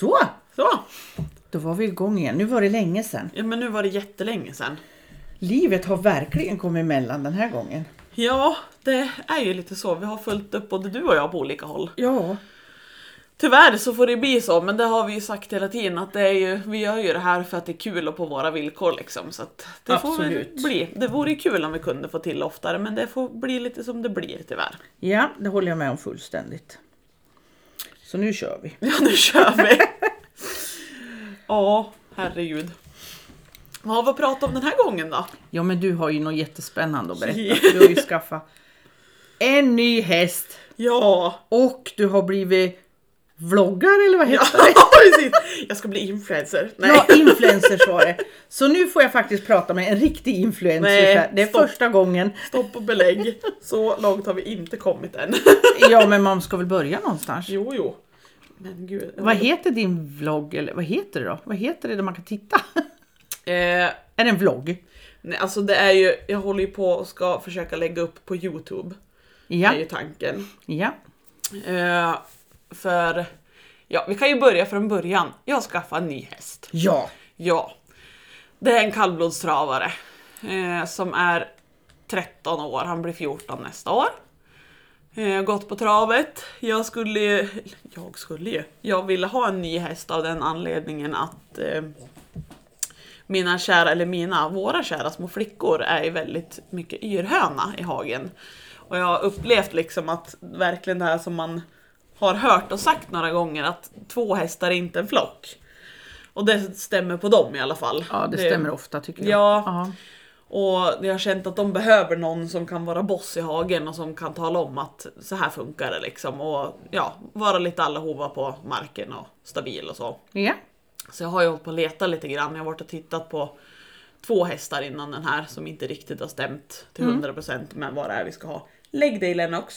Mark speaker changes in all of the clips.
Speaker 1: Så,
Speaker 2: Så,
Speaker 1: då var vi igång igen. Nu var det länge sedan.
Speaker 2: ja men nu var det jättelänge sedan.
Speaker 1: Livet har verkligen kommit emellan den här gången.
Speaker 2: Ja, det är ju lite så. Vi har följt upp både du och jag på olika håll.
Speaker 1: Ja,
Speaker 2: Tyvärr så får det bli så, men det har vi ju sagt hela tiden att det är ju, vi gör ju det här för att det är kul och på våra villkor liksom. Så att det får
Speaker 1: Absolut.
Speaker 2: bli. Det vore kul om vi kunde få till oftare, men det får bli lite som det blir tyvärr.
Speaker 1: ja, det håller jag med om fullständigt. Så nu kör vi.
Speaker 2: Ja, nu kör vi! Ja, herregud. Vad har vi pratat om den här gången då?
Speaker 1: Ja, men du har ju något jättespännande att berätta.
Speaker 2: Ja.
Speaker 1: Du har ju skaffat en ny häst
Speaker 2: Ja,
Speaker 1: och du har blivit vloggare eller vad
Speaker 2: ja
Speaker 1: heter det?
Speaker 2: precis! Jag ska bli influencer. Nej.
Speaker 1: Ja, influencers var det. Så nu får jag faktiskt prata med en riktig influencer.
Speaker 2: Nej,
Speaker 1: det är
Speaker 2: stopp.
Speaker 1: första gången.
Speaker 2: Stopp och belägg. Så långt har vi inte kommit än.
Speaker 1: Ja, men man ska väl börja någonstans.
Speaker 2: Jo, jo. Men gud.
Speaker 1: Vad heter din vlogg? Eller vad heter det då? Vad heter det där man kan titta?
Speaker 2: Eh,
Speaker 1: Är det en vlogg?
Speaker 2: nej, alltså det är ju, jag håller ju på och ska försöka lägga upp på Youtube.
Speaker 1: Ja.
Speaker 2: är ju tanken.
Speaker 1: ja.
Speaker 2: Eh, för, ja vi kan ju börja från början. Jag skaffade en ny häst.
Speaker 1: Ja.
Speaker 2: Ja. Det är en kallblodstravare. Eh, som är 13 år, han blir 14 nästa år. Eh, gått på travet. Jag skulle ju, jag skulle ju, jag ville ha en ny häst av den anledningen att eh, mina kära, eller mina, våra kära små flickor är ju väldigt mycket yrhöna i hagen. Och jag har upplevt liksom att verkligen det här som man har hört och sagt några gånger att två hästar är inte en flock. Och det stämmer på dem i alla fall.
Speaker 1: Ja, det stämmer ofta tycker jag.
Speaker 2: Ja.
Speaker 1: Ja.
Speaker 2: Och jag har känt att de behöver någon som kan vara boss i hagen och som kan tala om att så här funkar det liksom. Och ja, vara lite allehova på marken och stabil och så.
Speaker 1: ja.
Speaker 2: Så jag har ju hållit på att leta lite grann. Jag har varit och tittat på två hästar innan den här som inte riktigt har stämt till 100% med vad det är vi ska ha. Lägg dig Lennox.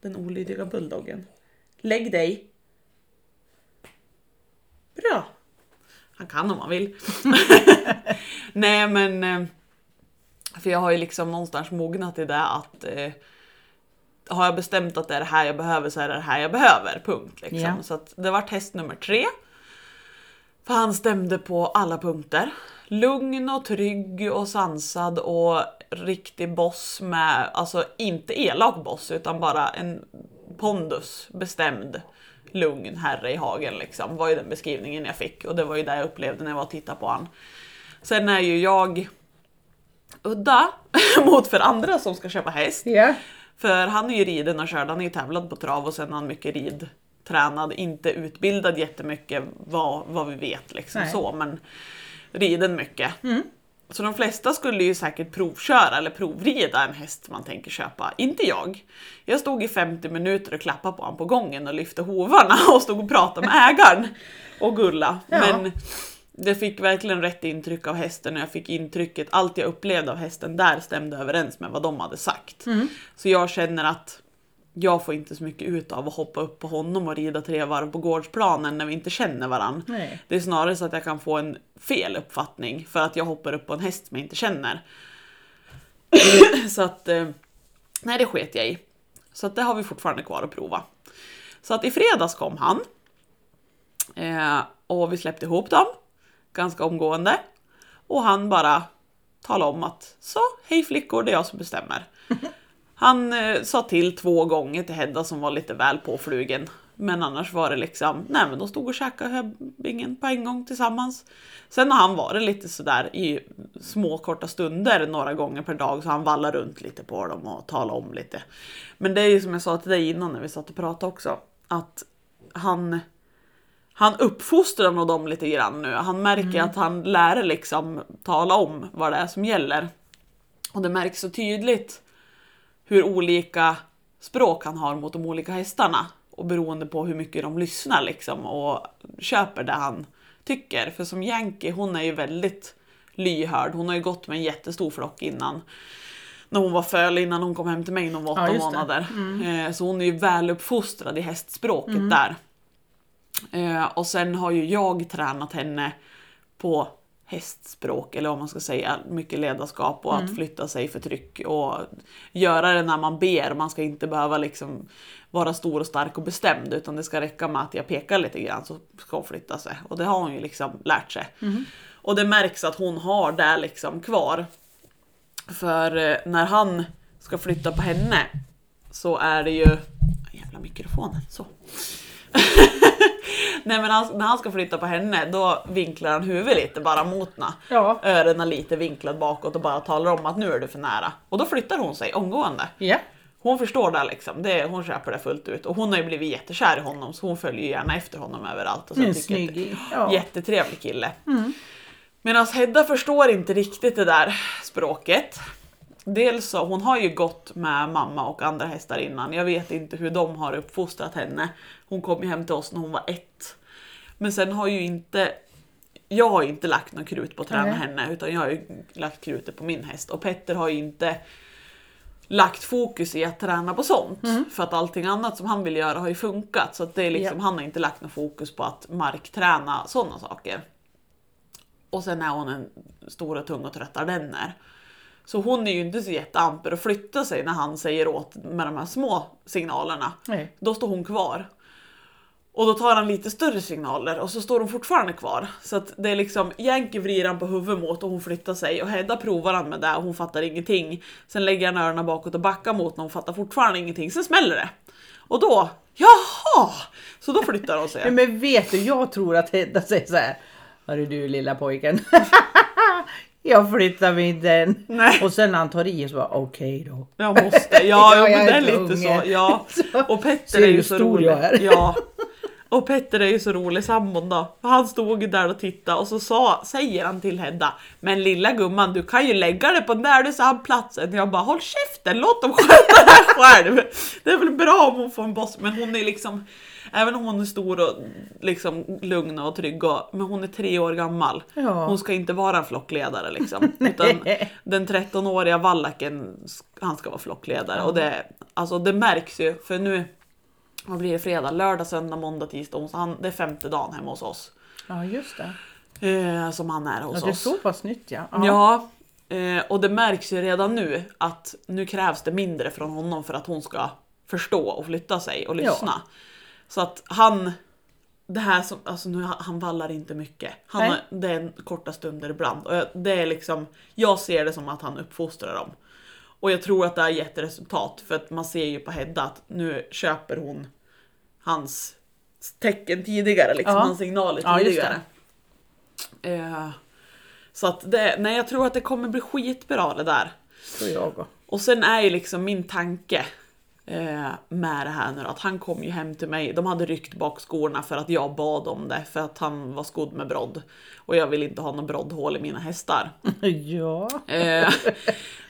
Speaker 2: Den olydiga bulldoggen. Lägg dig. Bra. Han kan om han vill. Nej men... eh, För jag har ju liksom någonstans mognat i det att eh, har jag bestämt att det är det här jag behöver så är det det här jag behöver. Punkt. Liksom.
Speaker 1: Ja.
Speaker 2: Så att det var test nummer tre. För han stämde på alla punkter. Lugn och trygg och sansad och riktig boss med, alltså inte elak boss utan bara en pondus, bestämd, lugn herre i hagen liksom. Var ju den beskrivningen jag fick och det var ju det jag upplevde när jag var och tittade på han. Sen är ju jag udda mot för andra som ska köpa häst.
Speaker 1: Ja.
Speaker 2: För han är ju riden och körd, han är ju tävlad på trav och sen är han mycket ridtränad, inte utbildad jättemycket vad, vad vi vet liksom
Speaker 1: Nej.
Speaker 2: så, men riden mycket. Så de flesta skulle ju säkert provköra eller provrida en häst man tänker köpa. Inte jag. Jag stod i 50 minuter och klappade på honom på gången och lyfte hovarna och stod och pratade med ägaren och gulla.
Speaker 1: Ja.
Speaker 2: Men det fick verkligen rätt intryck av hästen och jag fick intrycket, allt jag upplevde av hästen där stämde överens med vad de hade sagt. Så jag känner att jag får inte så mycket ut av att hoppa upp på honom och rida tre varv på gårdsplanen när vi inte känner varandra.
Speaker 1: Nej.
Speaker 2: Det är snarare så att jag kan få en fel uppfattning för att jag hoppar upp på en häst som jag inte känner. så att, eh, nej det sket jag i. Så att det har vi fortfarande kvar att prova. Så att i fredags kom han. Eh, och vi släppte ihop dem ganska omgående. Och han bara talade om att så, hej flickor, det är jag som bestämmer. Han eh, sa till två gånger till Hedda som var lite väl påflugen. Men annars var det liksom, nej men de stod och käkade höbbingen på en gång tillsammans. Sen har han varit lite sådär i små korta stunder några gånger per dag så han vallar runt lite på dem och talar om lite. Men det är ju som jag sa till dig innan när vi satt och pratade också, att han han uppfostrar nog dem lite grann nu. Han märker att han lär liksom tala om vad det är som gäller. Och det märks så tydligt hur olika språk han har mot de olika hästarna. Och beroende på hur mycket de lyssnar liksom och köper det han tycker. För som Yankee, hon är ju väldigt lyhörd. Hon har ju gått med en jättestor flock innan. När hon var föl, innan hon kom hem till mig när hon var
Speaker 1: Ja,
Speaker 2: åtta
Speaker 1: det.
Speaker 2: månader. Eh, Så hon är ju väluppfostrad i hästspråket där. Eh, och sen har ju jag tränat henne på hästspråk eller vad man ska säga, mycket ledarskap och att flytta sig för tryck och göra det när man ber. Man ska inte behöva liksom vara stor och stark och bestämd utan det ska räcka med att jag pekar lite grann så ska hon flytta sig. Och det har hon ju liksom lärt sig. Och det märks att hon har det liksom kvar. För eh, när han ska flytta på henne så är det ju... Jävla mikrofonen, så. Nej men han, när han ska flytta på henne då vinklar han huvudet lite bara mot henne.
Speaker 1: Ja.
Speaker 2: Öronen lite vinklad bakåt och bara talar om att nu är du för nära. Och då flyttar hon sig omgående.
Speaker 1: Ja.
Speaker 2: Hon förstår det liksom, det, hon köper det fullt ut. Och hon har ju blivit jättekär i honom så hon följer ju gärna efter honom överallt. Och så att-
Speaker 1: snygging. Ja.
Speaker 2: Jättetrevlig kille. Medan Hedda förstår inte riktigt det där språket. Dels så, hon har ju gått med mamma och andra hästar innan. Jag vet inte hur de har uppfostrat henne. Hon kom ju hem till oss när hon var ett. Men sen har ju inte jag har inte lagt någon krut på att träna
Speaker 1: Nej.
Speaker 2: henne utan jag har ju lagt krutet på min häst. Och Petter har ju inte lagt fokus i att träna på sånt. För att allting annat som han vill göra har ju funkat. Så att det är liksom,
Speaker 1: Ja.
Speaker 2: han har inte lagt någon fokus på att markträna sådana saker. Och sen är hon en stor och tung och trött ardenner. Så hon är ju inte så jätteamper att flytta sig när han säger åt med de här små signalerna.
Speaker 1: Nej.
Speaker 2: Då står hon kvar. Och då tar han lite större signaler och så står hon fortfarande kvar. Så att det är liksom, Yankee vrider han på huvudet mot och hon flyttar sig och Hedda provar han med det och hon fattar ingenting. Sen lägger han öronen bakåt och backar mot och hon fattar fortfarande ingenting. Sen smäller det. Och då, jaha! Så då flyttar hon sig.
Speaker 1: Men, men vet du, jag tror att Hedda säger så här. Hörru du lilla pojken. jag flyttar mig inte än.
Speaker 2: Nej.
Speaker 1: Och sen när han tar i så bara okej då.
Speaker 2: Jag måste, ja,
Speaker 1: Ja,
Speaker 2: men det är lite
Speaker 1: unge.
Speaker 2: så. Ja. Och Petter är ju så rolig. Ja. Och Petter är ju så rolig, sambon då. För Han stod ju där och tittade och så sa, säger han till Hedda Men lilla gumman du kan ju lägga det på den där du sa platsen. Jag bara håll käften, låt dem sköta det här själv. Det är väl bra om hon får en boss men hon är liksom Även om hon är stor och liksom lugn och trygg och, men hon är tre år gammal.
Speaker 1: Ja.
Speaker 2: Hon ska inte vara en flockledare liksom. Utan den 13-åriga vallaken, han ska vara flockledare. Och det, alltså det märks ju, för nu vad blir det fredag, lördag, söndag, måndag, tisdag, onsdag. Han, det är femte dagen hemma hos oss.
Speaker 1: Ja just det.
Speaker 2: Eh, som han är hos
Speaker 1: Ja, det är
Speaker 2: oss.
Speaker 1: så pass nytt ja.
Speaker 2: Ja, eh, och det märks ju redan nu att nu krävs det mindre från honom för att hon ska förstå och flytta sig och lyssna. Så att han, det här som, alltså nu, han vallar inte mycket. Han har, det är en korta stunder ibland. Och jag- det är liksom, jag ser det som att han uppfostrar dem. Och jag tror att det har gett resultat för att man ser ju på Hedda att nu köper hon hans tecken tidigare, liksom,
Speaker 1: Ja.
Speaker 2: hans signaler
Speaker 1: Ja, just
Speaker 2: tidigare. Eh, så att det, nej jag tror att det kommer bli skitbra det där.
Speaker 1: Tror jag också.
Speaker 2: Och sen är ju liksom min tanke eh, med det här nu att han kom ju hem till mig, de hade ryckt bak skorna för att jag bad om det för att han var skodd med brodd. Och jag vill inte ha någon broddhål i mina hästar.
Speaker 1: Ja.
Speaker 2: Eh,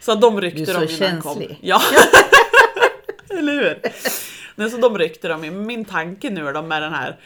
Speaker 2: så de ryckte
Speaker 1: Du är så
Speaker 2: de innan han kom.
Speaker 1: känslig.
Speaker 2: Ja. Eller hur? Nej, så de ryckte de i. Men Min tanke nu då med den här,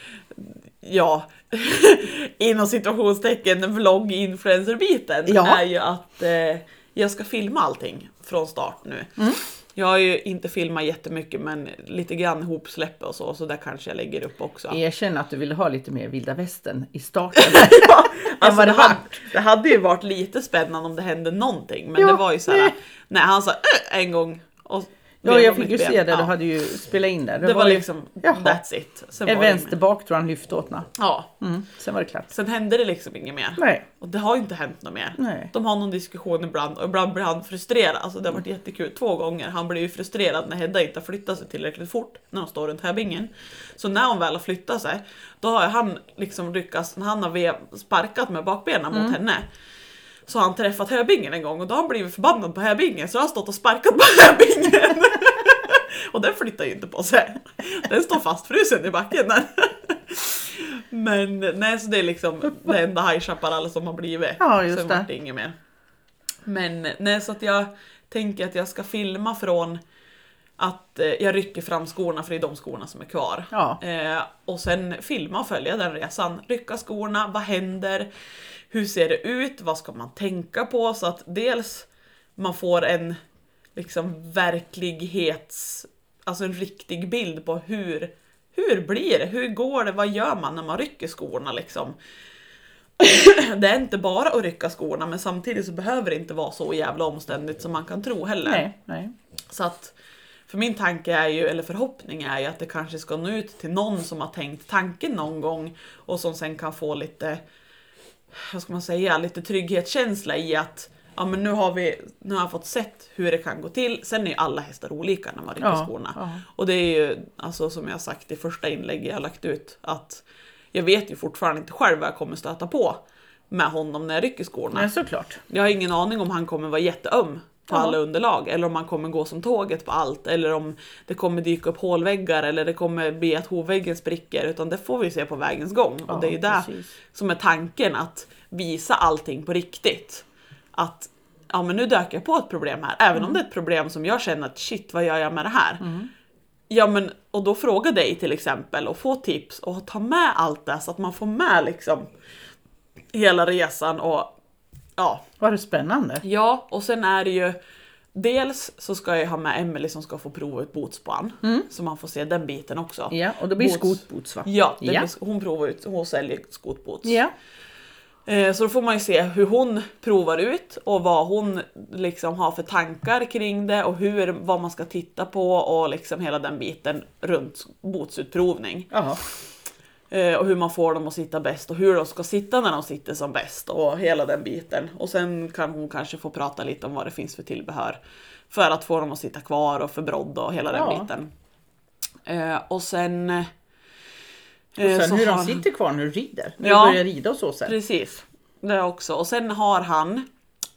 Speaker 2: ja, inom situationstecken vlogg-influencer-biten
Speaker 1: Ja.
Speaker 2: är ju att eh, jag ska filma allting från start nu.
Speaker 1: Mm.
Speaker 2: Jag har ju inte filmat jättemycket men lite grann ihopsläpp och så, så där kanske jag lägger upp också.
Speaker 1: Erkänn att du ville ha lite mer vilda västern i starten.
Speaker 2: Ja, alltså det,
Speaker 1: det
Speaker 2: hade, det hade ju varit lite spännande om det hände någonting men
Speaker 1: Ja,
Speaker 2: det var ju såhär,
Speaker 1: nej.
Speaker 2: nej han sa "Äh", en gång och
Speaker 1: Ja, jag fick ju
Speaker 2: ben.
Speaker 1: se det.
Speaker 2: Ja.
Speaker 1: Du hade ju spelat in det.
Speaker 2: Det var
Speaker 1: ju
Speaker 2: liksom,
Speaker 1: Jaha.
Speaker 2: that's it. Sen
Speaker 1: en
Speaker 2: var det
Speaker 1: vänster bak tror han lyfte åt na.
Speaker 2: Ja,
Speaker 1: Mm. Sen var det klart.
Speaker 2: sen hände det liksom inget mer.
Speaker 1: Nej.
Speaker 2: Och det har ju inte hänt något mer.
Speaker 1: Nej.
Speaker 2: De har någon diskussion ibland och ibland blir han frustrerad. Alltså det har varit jättekul. Två gånger. Han blir ju frustrerad när Hedda inte har flyttat sig tillräckligt fort när de står runt Höbingen. Så när hon väl har flyttat sig, då har han liksom lyckats, när han har sparkat med bakbenen mot henne, så har han träffat Höbingen en gång och då har han blivit förbannad på Höbingen så har han stått och sparkat på Höbingen. och den flyttar ju inte på sig. Den står fastfrusen i backen där. Men nej, så det är liksom det enda High Chaparral som har blivit.
Speaker 1: Ja, just
Speaker 2: Sen
Speaker 1: det.
Speaker 2: vart det inget mer. Men nej, så att jag tänker att jag ska filma från att eh, jag rycker fram skorna för det är de skorna som är kvar.
Speaker 1: Ja.
Speaker 2: Eh, och sen filma och följa den resan. Rycka skorna, vad händer? Hur ser det ut? Vad ska man tänka på? Så att dels man får en liksom verklighets, alltså en riktig bild på hur, hur blir det? Hur går det? Vad gör man när man rycker skorna liksom? det är inte bara att rycka skorna men samtidigt så behöver det inte vara så jävla omständigt som man kan tro heller.
Speaker 1: Nej, nej.
Speaker 2: Så att, för min tanke är ju, eller förhoppning är ju att det kanske ska nå ut till någon som har tänkt tanken någon gång och som sen kan få lite, vad ska man säga, lite trygghetskänsla i att ja men nu har vi, nu har jag fått sett hur det kan gå till. Sen är ju alla hästar olika när man rycker
Speaker 1: Ja,
Speaker 2: skorna.
Speaker 1: ja.
Speaker 2: Och det är ju, alltså som jag sagt i första inlägget jag lagt ut, att jag vet ju fortfarande inte själv vad jag kommer stöta på med honom när jag rycker skorna.
Speaker 1: Men såklart.
Speaker 2: Jag har ingen aning om han kommer vara jätteöm på alla underlag. Eller om han kommer gå som tåget på allt. Eller om det kommer dyka upp hålväggar. Eller det kommer bli att hovväggen spricker. Utan det får vi se på vägens gång.
Speaker 1: Ja,
Speaker 2: och det är ju det som är tanken. Att visa allting på riktigt. Att ja men nu dök jag på ett problem här, även
Speaker 1: Mm.
Speaker 2: om det är ett problem som jag känner att shit vad gör jag med det här? Ja men och då fråga dig till exempel och få tips och ta med allt det så att man får med liksom hela resan och ja,
Speaker 1: Vad är spännande.
Speaker 2: Ja, och sen är det ju Dels så ska jag ha med Emily som ska få prova ut botspan. Så man får se den biten också.
Speaker 1: Ja, och då blir det
Speaker 2: Boots.
Speaker 1: skotboots va?
Speaker 2: Ja, det
Speaker 1: Ja.
Speaker 2: Blir, hon provar ut, hon säljer skotboots.
Speaker 1: Ja.
Speaker 2: Eh, så då får man ju se hur hon provar ut och vad hon liksom har för tankar kring det och hur, vad man ska titta på och liksom hela den biten runt botsutprovning.
Speaker 1: Jaha.
Speaker 2: Eh, och hur man får dem att sitta bäst och hur de ska sitta när de sitter som bäst och hela den biten. Och sen kan hon kanske få prata lite om vad det finns för tillbehör för att få dem att sitta kvar och för brodd och hela den
Speaker 1: Ja.
Speaker 2: biten. Eh, och sen... eh,
Speaker 1: Och sen
Speaker 2: så
Speaker 1: hur
Speaker 2: har
Speaker 1: de
Speaker 2: han-
Speaker 1: sitter kvar när du rider. När
Speaker 2: Ja.
Speaker 1: du börjar rida och så sen.
Speaker 2: Precis, det också. Och sen har han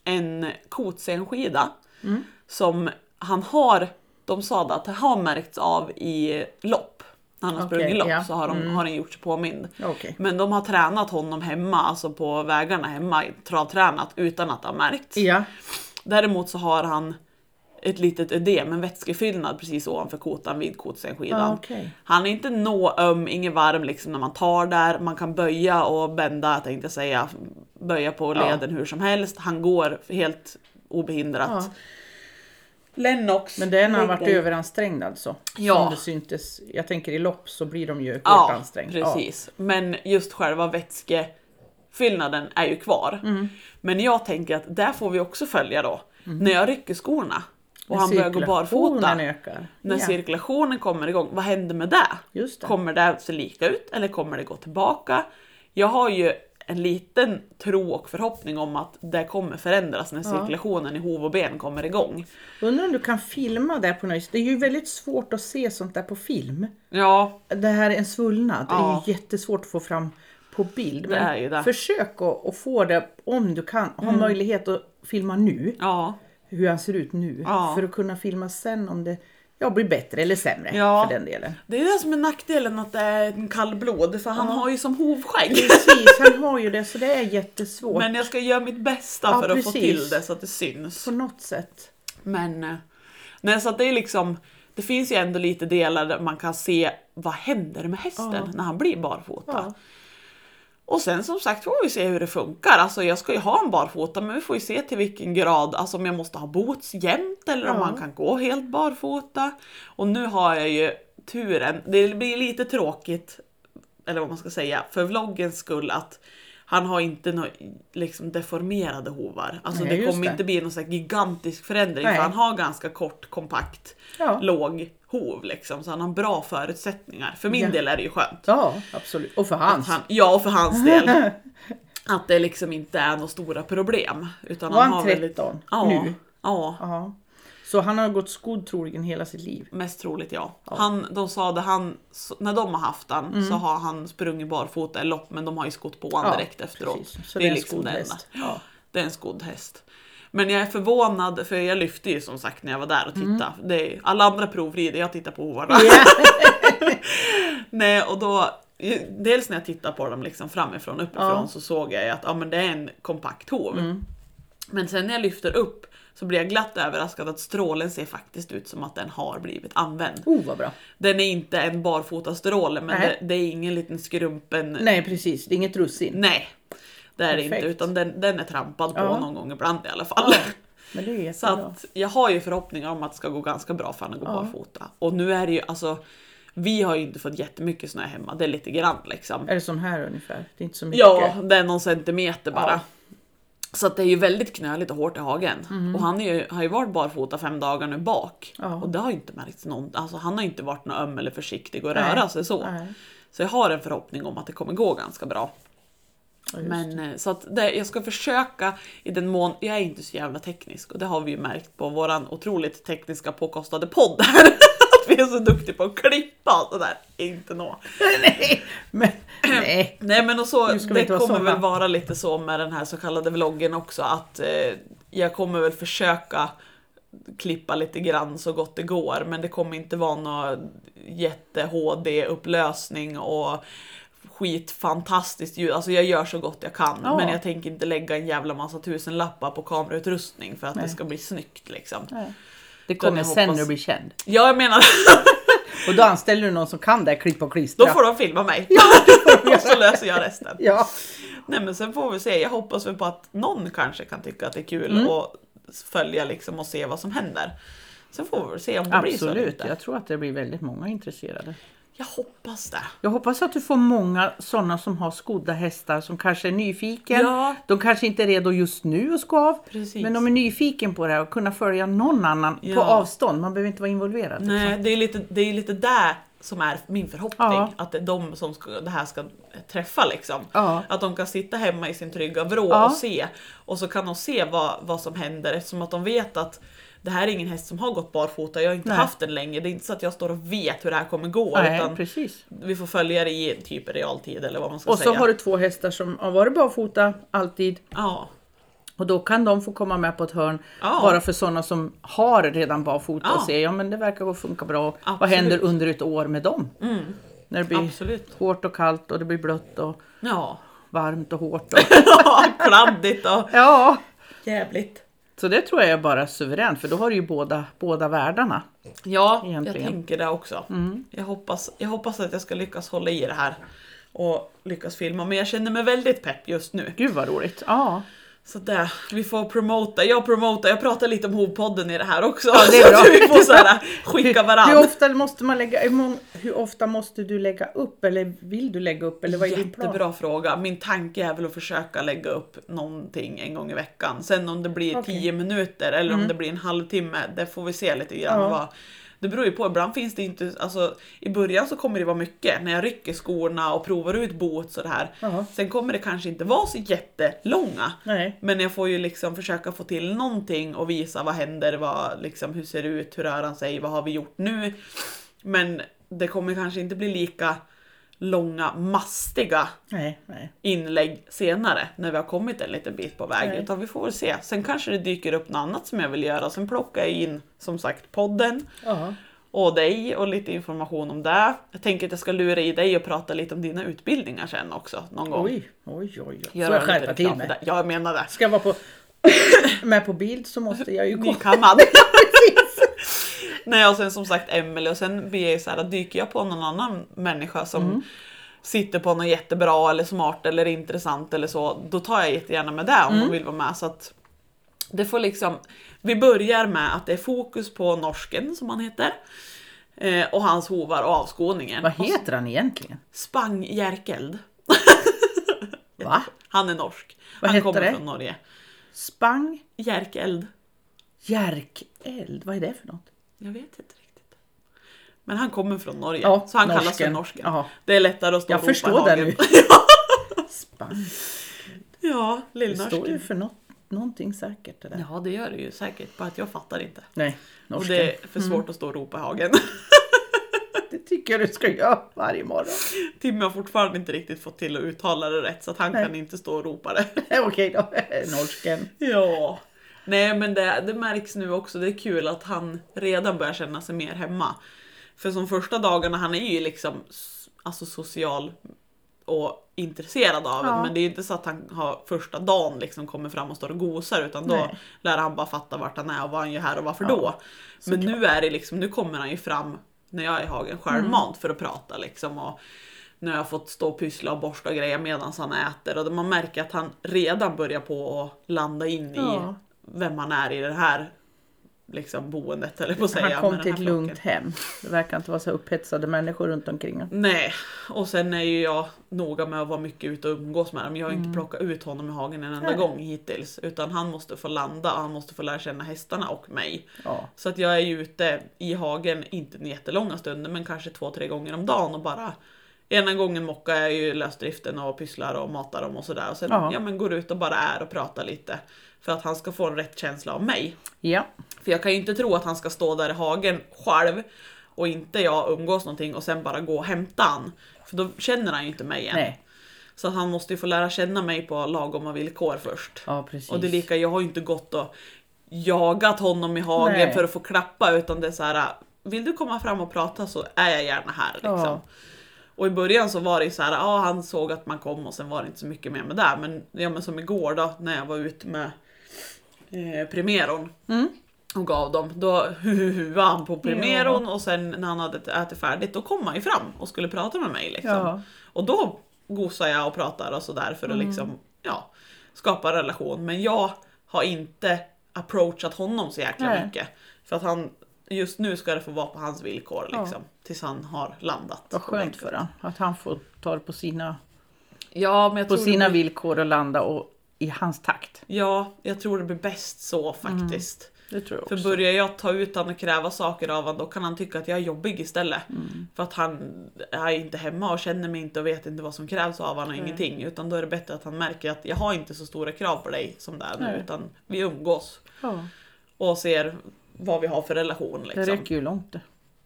Speaker 2: en kotsenskida
Speaker 1: Mm.
Speaker 2: som han har, de sa att det har märkts av i lopp. När han har
Speaker 1: Okej,
Speaker 2: sprungit lopp
Speaker 1: ja.
Speaker 2: så har, de, har den gjort sig påmind.
Speaker 1: Okej.
Speaker 2: Men de har tränat honom hemma, alltså på vägarna hemma, travtränat utan att det har märkts.
Speaker 1: Ja.
Speaker 2: Däremot så har han ett litet ödem, en vätskefyllnad precis ovanför kotan vid kotsenskidan.
Speaker 1: Ah, okej.
Speaker 2: Han är inte nå öm, ingen varm liksom när man tar där. Man kan böja och bända, tänkte jag säga. Böja på
Speaker 1: Ja.
Speaker 2: leden hur som helst. Han går helt obehindrat.
Speaker 1: Ja.
Speaker 2: Lennox.
Speaker 1: Men när han varit överansträngd alltså.
Speaker 2: Ja.
Speaker 1: Som det syntes. Jag tänker i lopp så blir de ju hårt
Speaker 2: Ja,
Speaker 1: ansträngd.
Speaker 2: precis. Men just själva vätskefyllnaden är ju kvar.
Speaker 1: Mm.
Speaker 2: Men jag tänker att där får vi också följa då. När jag rycker skorna och
Speaker 1: När
Speaker 2: han börjar gå barfota.
Speaker 1: ökar.
Speaker 2: När
Speaker 1: ja.
Speaker 2: cirkulationen kommer igång, vad händer med det?
Speaker 1: Det.
Speaker 2: Kommer det se lika ut eller kommer det gå tillbaka? Jag har ju en liten tro och förhoppning om att det kommer förändras när cirkulationen i hov och ben kommer igång.
Speaker 1: Undrar om du kan filma där på något vis. Det är ju väldigt svårt att se sånt där på film.
Speaker 2: Ja,
Speaker 1: Det här är en svullnad. Det
Speaker 2: Ja.
Speaker 1: är ju jättesvårt att få fram på bild.
Speaker 2: Det
Speaker 1: Men
Speaker 2: det.
Speaker 1: försök att, att få det, om du kan, ha möjlighet att filma nu.
Speaker 2: ja,
Speaker 1: Hur han ser ut nu.
Speaker 2: Ja.
Speaker 1: För att kunna filma sen om det ja, blir bättre eller sämre.
Speaker 2: Ja.
Speaker 1: För den delen.
Speaker 2: det är det som är nackdelen att det är en kallblod för han har ju som hovskägg.
Speaker 1: Precis, han har ju det så det är jättesvårt
Speaker 2: Men jag ska göra mitt bästa
Speaker 1: Ja,
Speaker 2: för att få
Speaker 1: precis.
Speaker 2: till det så att det syns.
Speaker 1: på något sätt.
Speaker 2: Men eh, nej, så att det är liksom det finns ju ändå lite delar där man kan se vad händer med hästen
Speaker 1: Ja.
Speaker 2: när han blir barfota. Och sen som sagt får vi se hur det funkar. Alltså jag ska ju ha en barfota men vi får ju se till vilken grad, alltså om jag måste ha boots jämt eller om
Speaker 1: Ja.
Speaker 2: man kan gå helt barfota. Och nu har jag ju turen, det blir lite tråkigt, eller vad man ska säga, för vloggens skull att han har inte några liksom deformerade hovar. Alltså
Speaker 1: Nej,
Speaker 2: det kommer
Speaker 1: det.
Speaker 2: inte bli någon så gigantisk förändring
Speaker 1: Nej.
Speaker 2: för han har ganska kort, kompakt,
Speaker 1: Ja.
Speaker 2: låg hov liksom. Så han har bra förutsättningar. För min
Speaker 1: Ja.
Speaker 2: del är det ju skönt.
Speaker 1: Ja, absolut. Och för hans.
Speaker 2: han, ja, och för hans del. Att det liksom inte är några stora problem. Utan
Speaker 1: Var
Speaker 2: han
Speaker 1: han
Speaker 2: har väldigt-
Speaker 1: 13
Speaker 2: ja,
Speaker 1: nu?
Speaker 2: Ja,
Speaker 1: Ja. Så han har gått skodd troligen hela sitt liv.
Speaker 2: mest troligt ja. Han, de sa det, han, när de har haft han
Speaker 1: Mm.
Speaker 2: så har han sprungit barfota i lopp men de har ju skott på han
Speaker 1: Ja,
Speaker 2: direkt efteråt.
Speaker 1: precis. Så
Speaker 2: det är
Speaker 1: en
Speaker 2: liksom det enda.
Speaker 1: Ja.
Speaker 2: Det är en skodd häst. Men jag är förvånad, för jag lyfte ju som sagt när jag var där och tittade. Det är, alla andra provrider, jag tittar på hovarna.
Speaker 1: Mm. Ja.
Speaker 2: Nej, och då, dels när jag tittar på dem liksom framifrån, uppifrån,
Speaker 1: Ja. Mm.
Speaker 2: så såg jag att ja, men det är en kompakt hov. Men sen när jag lyfter upp så blir jag glatt överraskad att strålen ser faktiskt ut som att den har blivit använd.
Speaker 1: Oh, vad bra.
Speaker 2: Den är inte en barfotastråle, men det, det är ingen liten skrumpen...
Speaker 1: Nej, precis. Det är inget russin.
Speaker 2: Nej, det är det inte, utan den, den är trampad på
Speaker 1: Ja.
Speaker 2: någon gång ibland i alla fall.
Speaker 1: Men det är
Speaker 2: Så att jag har ju förhoppningar om att det ska gå ganska bra för honom att gå
Speaker 1: Ja.
Speaker 2: barfota. Och nu är det ju alltså Vi har ju inte fått jättemycket snö hemma, det är lite grann liksom.
Speaker 1: Är det som här ungefär? Det är inte så mycket.
Speaker 2: Ja, det är någon centimeter bara.
Speaker 1: Ja.
Speaker 2: Så att det är ju väldigt knöligt och hårt i hagen. Och han är ju, har ju varit barfota fem dagar nu bak.
Speaker 1: Ja.
Speaker 2: Och det har ju inte märkts någon, alltså han har inte varit någon öm eller försiktig och
Speaker 1: Nej.
Speaker 2: röra sig så.
Speaker 1: Nej.
Speaker 2: Så jag har en förhoppning om att det kommer gå ganska bra.
Speaker 1: Ja,
Speaker 2: Men eh, så att det, jag ska försöka i den mån, jag är inte så jävla teknisk och det har vi ju märkt på våran otroligt tekniska påkostade podd här. att vi är så duktiga på att klippa och sådär. Inte nå.
Speaker 1: nej, men nej.
Speaker 2: Nej men och så, det kommer väl vara lite så med den här så kallade vloggen också att eh, jag kommer väl försöka klippa lite grann så gott det går men det kommer inte vara någon jätte HD upplösning och skitfantastiskt ljud. Alltså jag gör så gott jag kan
Speaker 1: Ja.
Speaker 2: men jag tänker inte lägga en jävla massa tusen lappar på kamerautrustning för att
Speaker 1: Nej.
Speaker 2: det ska bli snyggt liksom.
Speaker 1: nej. Det kommer sen när
Speaker 2: hoppas-
Speaker 1: du blir känd.
Speaker 2: Ja jag menar,
Speaker 1: Och då anställer du någon som kan det, klippa och klistra.
Speaker 2: då får de filma mig. och så löser jag resten.
Speaker 1: Ja.
Speaker 2: Nej men sen får vi se, jag hoppas väl på att någon kanske kan tycka att det är kul
Speaker 1: Mm.
Speaker 2: och följa liksom och se vad som händer. Sen får vi väl se om det blir så
Speaker 1: Absolut, jag tror att det blir väldigt många intresserade.
Speaker 2: Jag hoppas det.
Speaker 1: Jag hoppas att du får många sådana som har skodda hästar som kanske är nyfiken.
Speaker 2: Ja.
Speaker 1: De kanske inte är redo just nu att gå av.
Speaker 2: Precis.
Speaker 1: Men de är nyfiken på det och kunna följa någon annan
Speaker 2: Ja.
Speaker 1: på avstånd. Man behöver inte vara involverad. liksom.
Speaker 2: Nej, det är lite det är lite där som är min förhoppning.
Speaker 1: Ja.
Speaker 2: Att det är de som ska, det här ska träffa liksom.
Speaker 1: Ja.
Speaker 2: Att de kan sitta hemma i sin trygga vrå
Speaker 1: Ja.
Speaker 2: och se. Och så kan de se vad, vad som händer eftersom att de vet att det här är ingen häst som har gått barfota, jag har inte
Speaker 1: Nej.
Speaker 2: haft den länge. Det är inte så att jag står och vet hur det här kommer gå.
Speaker 1: Nej,
Speaker 2: utan
Speaker 1: precis.
Speaker 2: vi får följa det i typ realtid eller vad man ska
Speaker 1: Och så
Speaker 2: säga.
Speaker 1: har du två hästar som har varit barfota alltid.
Speaker 2: Ja,
Speaker 1: Och då kan de få komma med på ett hörn
Speaker 2: Ja.
Speaker 1: bara för sådana som har redan barfota och
Speaker 2: Ja.
Speaker 1: se ja men det verkar gå funka bra. Vad
Speaker 2: Absolut.
Speaker 1: händer under ett år med dem? När det blir
Speaker 2: absolut.
Speaker 1: hårt och kallt och det blir blött och
Speaker 2: Ja,
Speaker 1: varmt och hårt. Och...
Speaker 2: kladdigt och
Speaker 1: ja,
Speaker 2: jävligt.
Speaker 1: Så det tror jag är bara suveränt för då har du ju båda, båda världarna.
Speaker 2: Ja,
Speaker 1: Egentligen.
Speaker 2: jag tänker det också. Jag, hoppas, jag hoppas att jag ska lyckas hålla i det här och lyckas filma. Men jag känner mig väldigt pepp just nu.
Speaker 1: Gud vad roligt. Ja,
Speaker 2: Så där, vi får promota. Jag promotar, jag pratar lite om Hovpodden i det här också.
Speaker 1: Ja, det är
Speaker 2: så
Speaker 1: bra.
Speaker 2: att vi får så här, skicka
Speaker 1: hur
Speaker 2: varandra.
Speaker 1: ofta måste man lägga, hur, hur ofta måste du lägga upp eller vill du lägga upp eller vad är din plan?
Speaker 2: Jättebra fråga. Min tanke är väl att försöka lägga upp någonting en gång i veckan. Sen om det blir
Speaker 1: Okej.
Speaker 2: 10 minuter eller om det blir en halvtimme, det får vi se lite grann.
Speaker 1: Ja.
Speaker 2: Vad, det beror ju på, ibland finns det inte, alltså i början så kommer det vara mycket när jag rycker skorna och provar ut boots och det här.
Speaker 1: Jaha.
Speaker 2: Sen kommer det kanske inte vara så jättelånga.
Speaker 1: Nej.
Speaker 2: Men jag får ju liksom försöka få till någonting och visa vad händer, vad, liksom, hur ser det ut, hur rör han sig, vad har vi gjort nu? Men det kommer kanske inte bli lika långa, mastiga
Speaker 1: Nej, nej.
Speaker 2: inlägg senare när vi har kommit en liten bit på väg.
Speaker 1: Nej.
Speaker 2: Utan vi får väl se. Sen kanske det dyker upp något annat som jag vill göra. Sen plockar jag in som sagt podden
Speaker 1: Ja.
Speaker 2: och dig och lite information om det. Jag tänker att jag ska lura i dig och prata lite om dina utbildningar sen också någon gång.
Speaker 1: Oj, oj, oj. oj. Får jag skärpa till mig?
Speaker 2: jag menar det.
Speaker 1: Ska jag vara på, med på bild så måste jag ju gå.
Speaker 2: Nykammad. Nej och sen som sagt Emelie och sen blir jag så här, dyker jag på någon annan människa som
Speaker 1: Mm.
Speaker 2: sitter på något jättebra eller smart eller intressant eller så, då tar jag jättegärna med det om
Speaker 1: Mm.
Speaker 2: de vill vara med. Så att det får liksom, vi börjar med att det är fokus på norsken som han heter. Eh, och hans hovar och avskåningen.
Speaker 1: Vad heter han egentligen?
Speaker 2: Spang Jerkeld.
Speaker 1: Va?
Speaker 2: Han är norsk.
Speaker 1: Vad
Speaker 2: han kommer
Speaker 1: det?
Speaker 2: från Norge.
Speaker 1: Spang
Speaker 2: Jerkeld.
Speaker 1: Järkeld. Vad är det för något?
Speaker 2: Jag vet inte riktigt. Men han kommer från Norge,
Speaker 1: Ja,
Speaker 2: så han kallas för norsken.
Speaker 1: Jaha.
Speaker 2: Det är lättare att stå
Speaker 1: Jag
Speaker 2: och
Speaker 1: förstår det nu.
Speaker 2: Ja,
Speaker 1: Det står ju
Speaker 2: lillnorsken.
Speaker 1: för något, någonting säkert det där.
Speaker 2: Ja, det gör det ju säkert, bara att jag fattar inte.
Speaker 1: Nej,
Speaker 2: Och
Speaker 1: norsken.
Speaker 2: det är för svårt att stå och ropa i hagen.
Speaker 1: Det tycker jag du ska göra varje morgon.
Speaker 2: Timmy har fortfarande inte riktigt fått till att uttala det rätt, så att han
Speaker 1: Nej.
Speaker 2: kan inte stå och ropa det.
Speaker 1: Okej då, norsken.
Speaker 2: Ja. Nej men det, det märks nu också, det är kul att han redan börjar känna sig mer hemma. För som första dagarna, han är ju liksom alltså social och intresserad av en,
Speaker 1: Ja.
Speaker 2: men det är ju inte så att han har första dagen liksom kommer fram och står och gosar utan då
Speaker 1: Nej.
Speaker 2: lär han bara fatta vart han är och vad han gör här och varför
Speaker 1: Ja,
Speaker 2: då. Men nu är det liksom, nu kommer han ju fram när jag är i hagen självmant för att prata liksom. Och nu har jag fått stå och pyssla och borsta grejer medan han äter och man märker att han redan börjar på att landa in i
Speaker 1: Ja.
Speaker 2: Vem han är i det här liksom, boendet, eller på att säga.
Speaker 1: Han kom till ett
Speaker 2: här
Speaker 1: lugnt
Speaker 2: flocken.
Speaker 1: hem. Det verkar inte vara så upphetsade människor runt omkring honom.
Speaker 2: Nej, och sen är ju jag noga med att vara mycket ute och umgås med dem. Jag har inte plockat ut honom i hagen en enda
Speaker 1: Mm. Nej.
Speaker 2: gång hittills. Utan han måste få landa och han måste få lära känna hästarna och mig.
Speaker 1: Ja.
Speaker 2: Så att jag är ju ute i hagen, inte jättelånga stunder, men kanske två, tre gånger om dagen och bara Ena gången mockar jag ju lösdriften och pysslar och matar dem och sådär. Och sen
Speaker 1: Ja.
Speaker 2: ja. men går ut och bara är och pratar lite. För att han ska få en rätt känsla av mig.
Speaker 1: ja.
Speaker 2: För jag kan ju inte tro att han ska stå där i hagen själv och inte jag umgås någonting och sen bara gå och hämta han. För då känner han ju inte mig än.
Speaker 1: Nej.
Speaker 2: Så han måste ju få lära känna mig på lagoma villkor först.
Speaker 1: Ja, precis.
Speaker 2: Och det är lika, jag har ju inte gått och jagat honom i hagen
Speaker 1: Nej.
Speaker 2: för att få klappa utan det är så här. Vill du komma fram och prata så är jag gärna här. Liksom.
Speaker 1: Ja.
Speaker 2: Och i början så var det ju så här, ja han såg att man kom och sen var det inte så mycket mer med det. Men, ja, men som igår då när jag var ute med eh, Primeron
Speaker 1: Mm.
Speaker 2: och gav dem, då huhuhuade han på Primeron och sen när han hade ätit färdigt då kom han ju fram och skulle prata med mig. Liksom.
Speaker 1: Ja.
Speaker 2: Och då gosar jag och pratar och sådär för att liksom, ja, skapa relation. Men jag har inte approachat honom så jäkla
Speaker 1: Nej.
Speaker 2: mycket. För att han, just nu ska det få vara på hans villkor
Speaker 1: Ja.
Speaker 2: liksom. Tills han har landat.
Speaker 1: Vad skönt för honom. Att han får ta det på sina,
Speaker 2: Ja, men jag
Speaker 1: på sina
Speaker 2: det
Speaker 1: villkor och landa och i hans takt.
Speaker 2: Ja, jag tror det blir bäst så faktiskt.
Speaker 1: Det tror jag
Speaker 2: För börjar jag ta ut honom och kräva saker av honom då kan han tycka att jag är jobbig istället. För att han är inte hemma och känner mig inte och vet inte vad som krävs av honom och ingenting. Utan då är det bättre att han märker att jag har inte så stora krav på dig som det är nu utan vi umgås
Speaker 1: Ja,
Speaker 2: och ser vad vi har för relation.
Speaker 1: det
Speaker 2: Liksom.
Speaker 1: räcker ju långt det.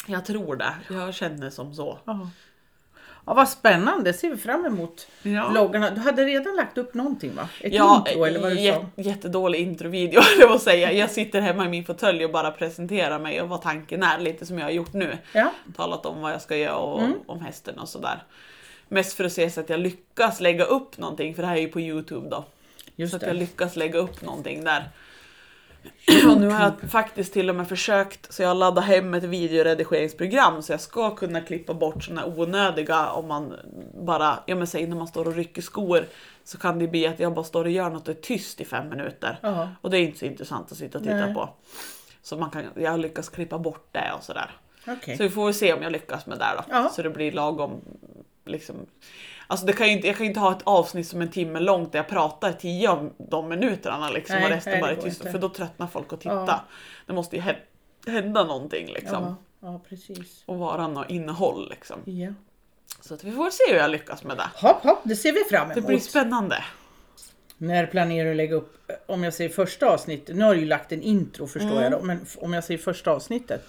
Speaker 2: Jag tror det. Jag känner som så.
Speaker 1: Ja. Ja, vad spännande. ser vi fram emot
Speaker 2: Ja.
Speaker 1: vloggarna. Du hade redan lagt upp någonting va? Ett
Speaker 2: Ja,
Speaker 1: intro eller vad du
Speaker 2: jä-
Speaker 1: sa?
Speaker 2: jättedålig introvideo eller vad säga. Jag sitter hemma i min fåtölj och bara presenterar mig och vad tanken är, lite som jag har gjort nu.
Speaker 1: Ja,
Speaker 2: Talat om vad jag ska göra och
Speaker 1: Mm.
Speaker 2: om hästen och sådär. Mest för att se så att jag lyckas lägga upp någonting, för det här är ju på Youtube då.
Speaker 1: just
Speaker 2: så att jag
Speaker 1: det.
Speaker 2: lyckas lägga upp någonting där. Och nu har jag faktiskt till och med försökt, så jag har laddat hem ett videoredigeringsprogram så jag ska kunna klippa bort såna onödiga om man bara, ja men säg när man står och rycker skor så kan det bli att jag bara står och gör något och är tyst i fem minuter.
Speaker 1: Ja.
Speaker 2: Och det är inte så intressant att sitta och titta
Speaker 1: Nej.
Speaker 2: på. Så man kan, jag lyckas klippa bort det och sådär.
Speaker 1: Okej.
Speaker 2: Så vi får väl se om jag lyckas med det då.
Speaker 1: Ja.
Speaker 2: Så det blir lagom liksom. Alltså det kan ju inte, jag kan ju inte ha ett avsnitt som en timme långt där jag pratar tio av de minuterna liksom
Speaker 1: Nej,
Speaker 2: och resten
Speaker 1: nej, det
Speaker 2: bara är tyst. För då tröttnar folk att titta.
Speaker 1: Ja.
Speaker 2: Det måste ju hä- hända någonting liksom.
Speaker 1: Ja, ja, precis.
Speaker 2: Och vara något innehåll liksom.
Speaker 1: Ja.
Speaker 2: Så att vi får se hur jag lyckas med det.
Speaker 1: Hopp, hopp, det ser vi fram
Speaker 2: Det
Speaker 1: emot.
Speaker 2: blir spännande.
Speaker 1: När planerar du att lägga upp, om jag säger första avsnittet, nu har du ju lagt en intro förstår
Speaker 2: Mm.
Speaker 1: jag då, men om jag säger första avsnittet,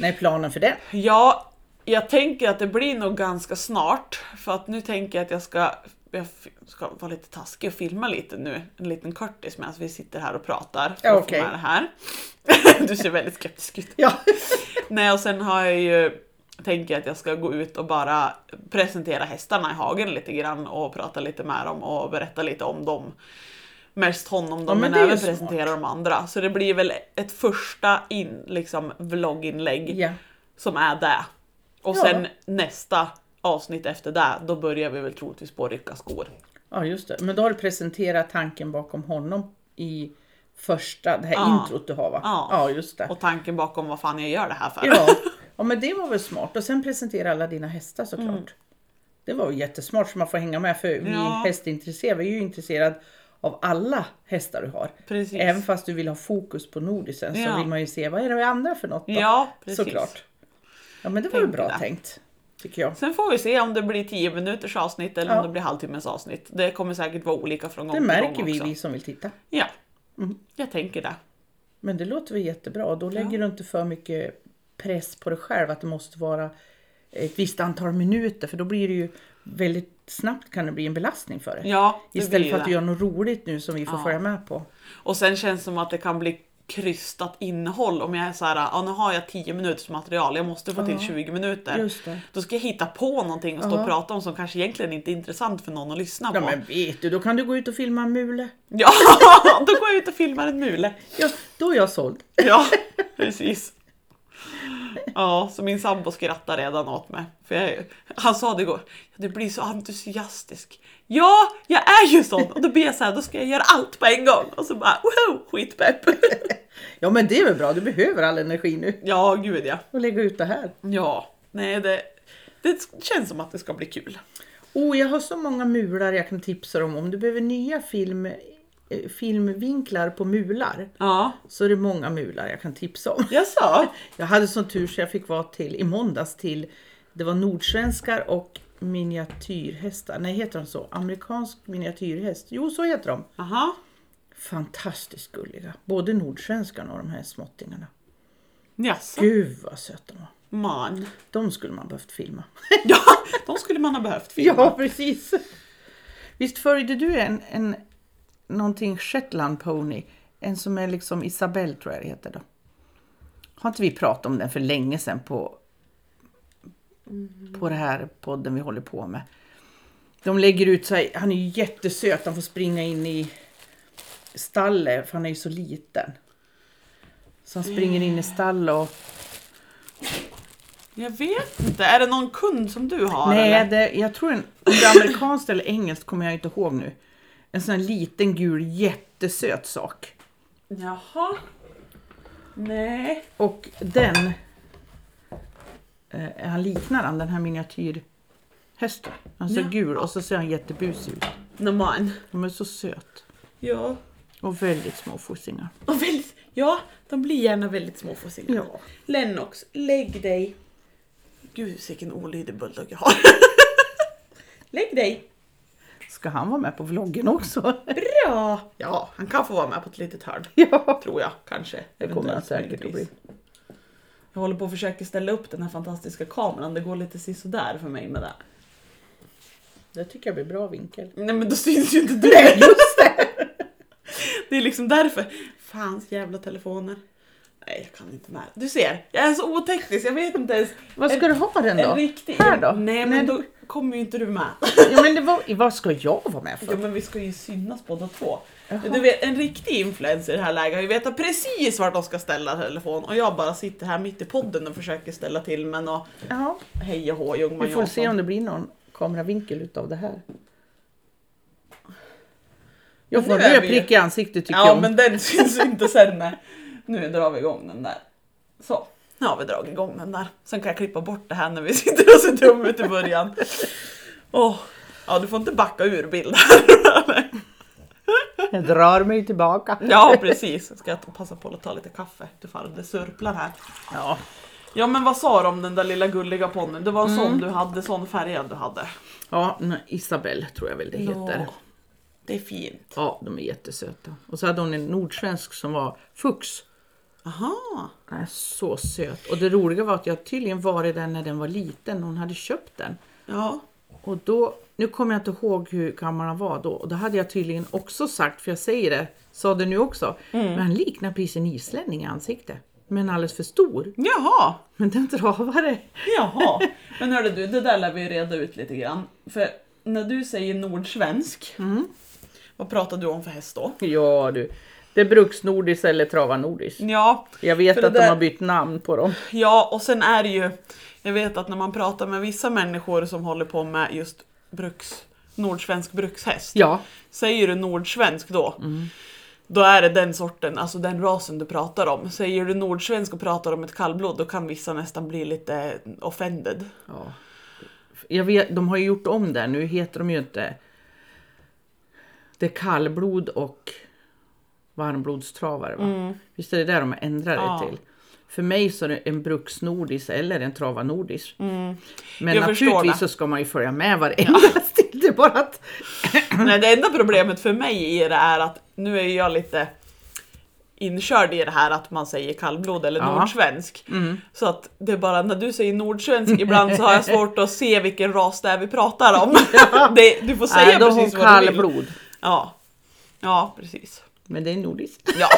Speaker 1: när är planen för det?
Speaker 2: Ja, jag tänker att det blir nog ganska snart. För att nu tänker jag att jag ska, jag ska vara lite taskig och filma lite nu. En liten kortis medan vi sitter här och pratar. För att med det här. Du ser väldigt skeptisk ut.
Speaker 1: Ja,
Speaker 2: Nej, och sen har jag ju tänker att jag ska gå ut och bara presentera hästarna i hagen lite grann och prata lite med dem och berätta lite om dem. Mest honom då,
Speaker 1: Ja, men
Speaker 2: men, även
Speaker 1: smart.
Speaker 2: presentera de andra. Så det blir väl ett första in, liksom, vlogginlägg
Speaker 1: ja.
Speaker 2: som är det. Och
Speaker 1: Ja.
Speaker 2: sen nästa avsnitt efter det, då börjar vi väl troligtvis på att rycka skor.
Speaker 1: ja, just det. Men då har du presenterat tanken bakom honom i första, det här
Speaker 2: Ja.
Speaker 1: introt du har va?
Speaker 2: Ja.
Speaker 1: ja just det.
Speaker 2: Och tanken bakom vad fan jag gör det här för.
Speaker 1: Ja. ja, men det var väl smart. Och sen presentera alla dina hästar såklart.
Speaker 2: Mm.
Speaker 1: Det var ju jättesmart så man får hänga med för vi
Speaker 2: Ja.
Speaker 1: hästintresserade, vi är ju intresserade av alla hästar du har.
Speaker 2: Precis.
Speaker 1: Även fast du vill ha fokus på nordisen så vill man ju se vad är det andra för något då?
Speaker 2: Ja, precis.
Speaker 1: Såklart. Ja men det var ju bra
Speaker 2: det.
Speaker 1: tänkt. Tycker jag.
Speaker 2: Sen får vi se om det blir 10 minuters avsnitt eller
Speaker 1: Ja.
Speaker 2: om det blir halvtimmes avsnitt. Det kommer säkert vara olika från gång
Speaker 1: Det
Speaker 2: till
Speaker 1: märker
Speaker 2: gång
Speaker 1: vi,
Speaker 2: också.
Speaker 1: vi som vill titta.
Speaker 2: Ja,
Speaker 1: Mm.
Speaker 2: jag tänker det.
Speaker 1: Men det låter väl jättebra. Då lägger du inte för mycket press på dig själv att det måste vara ett visst antal minuter för då blir det ju väldigt snabbt kan det bli en belastning för dig.
Speaker 2: Ja, det
Speaker 1: Istället för att du
Speaker 2: det.
Speaker 1: gör något roligt nu som vi får
Speaker 2: Ja.
Speaker 1: följa med på.
Speaker 2: Och sen känns det som att det kan bli krystat innehåll om jag är så här, ja nu har jag 10 minuters material, jag måste få till
Speaker 1: Ja.
Speaker 2: 20 minuter. Då ska jag hitta på någonting och stå och prata om som kanske egentligen inte är intressant för någon att lyssna
Speaker 1: Ja
Speaker 2: på.
Speaker 1: men vet du, då kan du gå ut och filma en mule.
Speaker 2: Ja, då går jag ut och filmar en mule.
Speaker 1: Ja, då är jag såld.
Speaker 2: Ja, precis. Ja, så min sambo skrattar redan åt mig. För jag, han sa det igår, du blir så entusiastisk. Ja, jag är ju sån! Och då blir jag så här, då ska jag göra allt på en gång. Och så bara, wow, skitpepp!
Speaker 1: Ja men det är väl bra, du behöver all energi nu.
Speaker 2: Ja, gud ja.
Speaker 1: Och lägga ut det här.
Speaker 2: Ja, nej det, det känns som att det ska bli kul.
Speaker 1: Oh, jag har så många mular jag kan tipsa om. Om du behöver nya film, eh, filmvinklar på mular
Speaker 2: Ja,
Speaker 1: så är det många mular jag kan tipsa om.
Speaker 2: jag sa.
Speaker 1: Jag hade sån tur så jag fick vara till i måndags till, det var nordsvenskar och miniatyrhästar. Nej, heter de så? Amerikansk miniatyrhäst. Jo, så heter de.
Speaker 2: Aha.
Speaker 1: Fantastiskt gulliga. Både nordsvenskarna och de här småttingarna.
Speaker 2: Jaså,
Speaker 1: Gud vad söta de var.
Speaker 2: man.
Speaker 1: De skulle man behövt filma.
Speaker 2: Ja, de skulle man ha behövt filma.
Speaker 1: Ja, precis. Visst följde du en, en någonting Shetland pony? En som är liksom Isabelle tror jag det heter då. Har inte vi pratat om den för länge sedan på, på det här podden vi håller på med? De lägger ut sig, han är ju jättesöt, han får springa in i stallet för han är ju så liten. Så han springer in i stallet och
Speaker 2: Jag vet inte, är det någon kund som du har?
Speaker 1: Nej,
Speaker 2: eller?
Speaker 1: det, jag tror en, om det är amerikanskt eller engelskt kommer jag inte ihåg nu. En sån här liten gul jättesöt sak.
Speaker 2: Jaha. Nej.
Speaker 1: Och den, eh, han liknar han den här miniatyrhästen. Han ser
Speaker 2: Ja.
Speaker 1: gul och så ser han jättebusig ut.
Speaker 2: Nej, man.
Speaker 1: De är så söt.
Speaker 2: Ja.
Speaker 1: Och väldigt små fossingar.
Speaker 2: Och väldigt, ja, de blir gärna väldigt små för
Speaker 1: Ja.
Speaker 2: Lennox, lägg dig. Gud, vilken olydig bulldog jag har. lägg dig.
Speaker 1: Ska han vara med på vloggen också?
Speaker 2: Bra! Ja, han kan få vara med på ett litet hörn.
Speaker 1: ja,
Speaker 2: Tror jag, kanske.
Speaker 1: det kommer han säkert att bli.
Speaker 2: Jag håller på att försöka ställa upp den här fantastiska kameran. Det går lite sisådär för mig med det.
Speaker 1: Det tycker jag blir bra vinkel.
Speaker 2: Nej men då syns ju inte du.
Speaker 1: Nej, just det!
Speaker 2: Det är liksom därför. Fans jävla telefoner. Nej, jag kan inte med. Du ser, jag är så oteknisk. Jag vet inte ens.
Speaker 1: Vad ska du ha den då?
Speaker 2: En riktig...
Speaker 1: Här då?
Speaker 2: Nej, men då kommer ju inte du med.
Speaker 1: Ja, men det var, vad ska jag vara med
Speaker 2: Ja,
Speaker 1: för?
Speaker 2: men vi ska ju synas båda två.
Speaker 1: Jaha.
Speaker 2: Du vet, en riktig influencer i det här läget har ju vetat precis vart de ska ställa telefon och jag bara sitter här mitt i podden och försöker ställa till men och
Speaker 1: Ja,
Speaker 2: hej och hå Ljungman
Speaker 1: vi får se om det blir någon kameravinkel utav det här. Jag får
Speaker 2: nu
Speaker 1: en röd prick i ansiktet tycker jag
Speaker 2: Ja men den syns inte sen. Nu drar vi igång den där. Så, nu har vi dragit igång den där. Sen kan jag klippa bort det här när vi sitter och ser dum ut i början. Åh, Ja, du får inte backa ur bild här.
Speaker 1: Jag drar mig tillbaka.
Speaker 2: Ja, precis. Ska jag passa på att ta lite kaffe ifall det surplar här.
Speaker 1: Ja.
Speaker 2: Ja, men vad sa du om den där lilla gulliga ponnyn? Det var en
Speaker 1: Mm.
Speaker 2: sån du hade, sån färgad du hade.
Speaker 1: Ja, Isabelle tror jag väl det heter.
Speaker 2: Ja, det är fint.
Speaker 1: Ja, de är jättesöta. Och så hade hon en nordsvensk som var fux.
Speaker 2: Aha.
Speaker 1: Nej, så söt. Och det roliga var att jag tydligen varit där när den var liten. Hon hade köpt den.
Speaker 2: Ja.
Speaker 1: Och då, nu kommer jag inte ihåg hur gammal han var då. Och då hade jag tydligen också sagt, för jag säger det, sa det nu också. Men han liknar precis en islänning i ansiktet. Men alldeles för stor.
Speaker 2: Jaha.
Speaker 1: Men den travare.
Speaker 2: Jaha. Men hörde du, det där lär vi reda ut lite grann. För när du säger nordsvensk, vad pratar du om för häst då?
Speaker 1: Ja du. Det är bruksnordis eller travanordis.
Speaker 2: Ja,
Speaker 1: Jag vet att de
Speaker 2: där-
Speaker 1: har bytt namn på dem.
Speaker 2: ja, och sen är det ju, jag vet att när man pratar med vissa människor som håller på med just bruks, nordsvensk brukshäst,
Speaker 1: Ja.
Speaker 2: säger du nordsvensk då, då är det den sorten, alltså den rasen du pratar om. Säger du nordsvensk och pratar om ett kallblod, då kan vissa nästan bli lite offended.
Speaker 1: ja. Jag vet, de har ju gjort om det. Nu heter de ju inte... Det är kallblod och varmblodstravare va? Visst är det där de har ändrat det
Speaker 2: Ja.
Speaker 1: till? För mig så är det en bruksnordis eller en travanordis. Men
Speaker 2: Jag
Speaker 1: naturligtvis så ska man ju följa med varenda stil. Det bara att...
Speaker 2: Nej, det enda problemet för mig i det är att nu är jag lite inkörd i det här att man säger kallblod eller
Speaker 1: Ja.
Speaker 2: nordsvensk. Så att det är bara när du säger nordsvensk ibland så har jag svårt att se vilken ras det är vi pratar om. det, du får säga
Speaker 1: hon
Speaker 2: precis vad du vill.
Speaker 1: kallblod.
Speaker 2: Ja. ja, precis.
Speaker 1: Men det är nordiskt.
Speaker 2: Ja.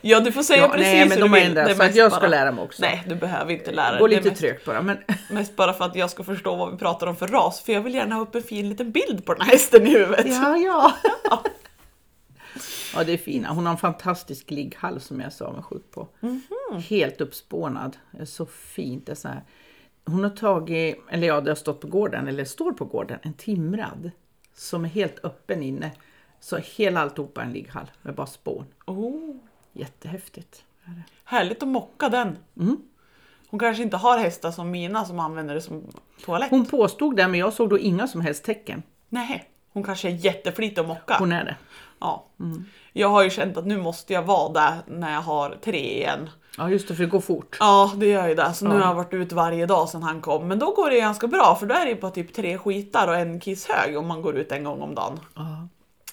Speaker 2: ja, du får säga
Speaker 1: Ja,
Speaker 2: precis
Speaker 1: nej, men
Speaker 2: hur
Speaker 1: de
Speaker 2: du vill. Det är
Speaker 1: så att jag ska
Speaker 2: bara-
Speaker 1: lära mig också.
Speaker 2: Nej, du behöver inte lära dig. Är
Speaker 1: lite
Speaker 2: mest-
Speaker 1: trögt bara. Men
Speaker 2: Mest bara för att jag ska förstå vad vi pratar om för ras, för jag vill gärna ha upp en fin liten bild på den här hästen i huvudet.
Speaker 1: ja, ja. Ja, det är fina. Hon har en fantastisk ligghall som jag är så avundsjuk på.
Speaker 2: Mhm.
Speaker 1: Helt uppspånad. Det är så fint. Det är så här. Hon har tagit, eller ja, det har stått på gården, eller står på gården, en timrad som är helt öppen inne. Så hela alltihopa är en ligghall med bara spån.
Speaker 2: Oh,
Speaker 1: Jättehäftigt.
Speaker 2: härligt att mocka den.
Speaker 1: Mm.
Speaker 2: Hon kanske inte har hästar som mina som använder det som toalett.
Speaker 1: Hon påstod det, men jag såg då inga som helst tecken.
Speaker 2: Nej, hon kanske är jätteflitig att mocka.
Speaker 1: Hon är det.
Speaker 2: Ja. Jag har ju känt att nu måste jag vara där när jag har tre igen.
Speaker 1: Ja, just det, för det går fort.
Speaker 2: Ja, det gör ju det. Så nu
Speaker 1: Ja.
Speaker 2: har jag varit ute varje dag sedan han kom. Men då går det ganska bra för då är det ju bara typ tre skitar och en kisshög om man går ut en gång om dagen.
Speaker 1: Ja.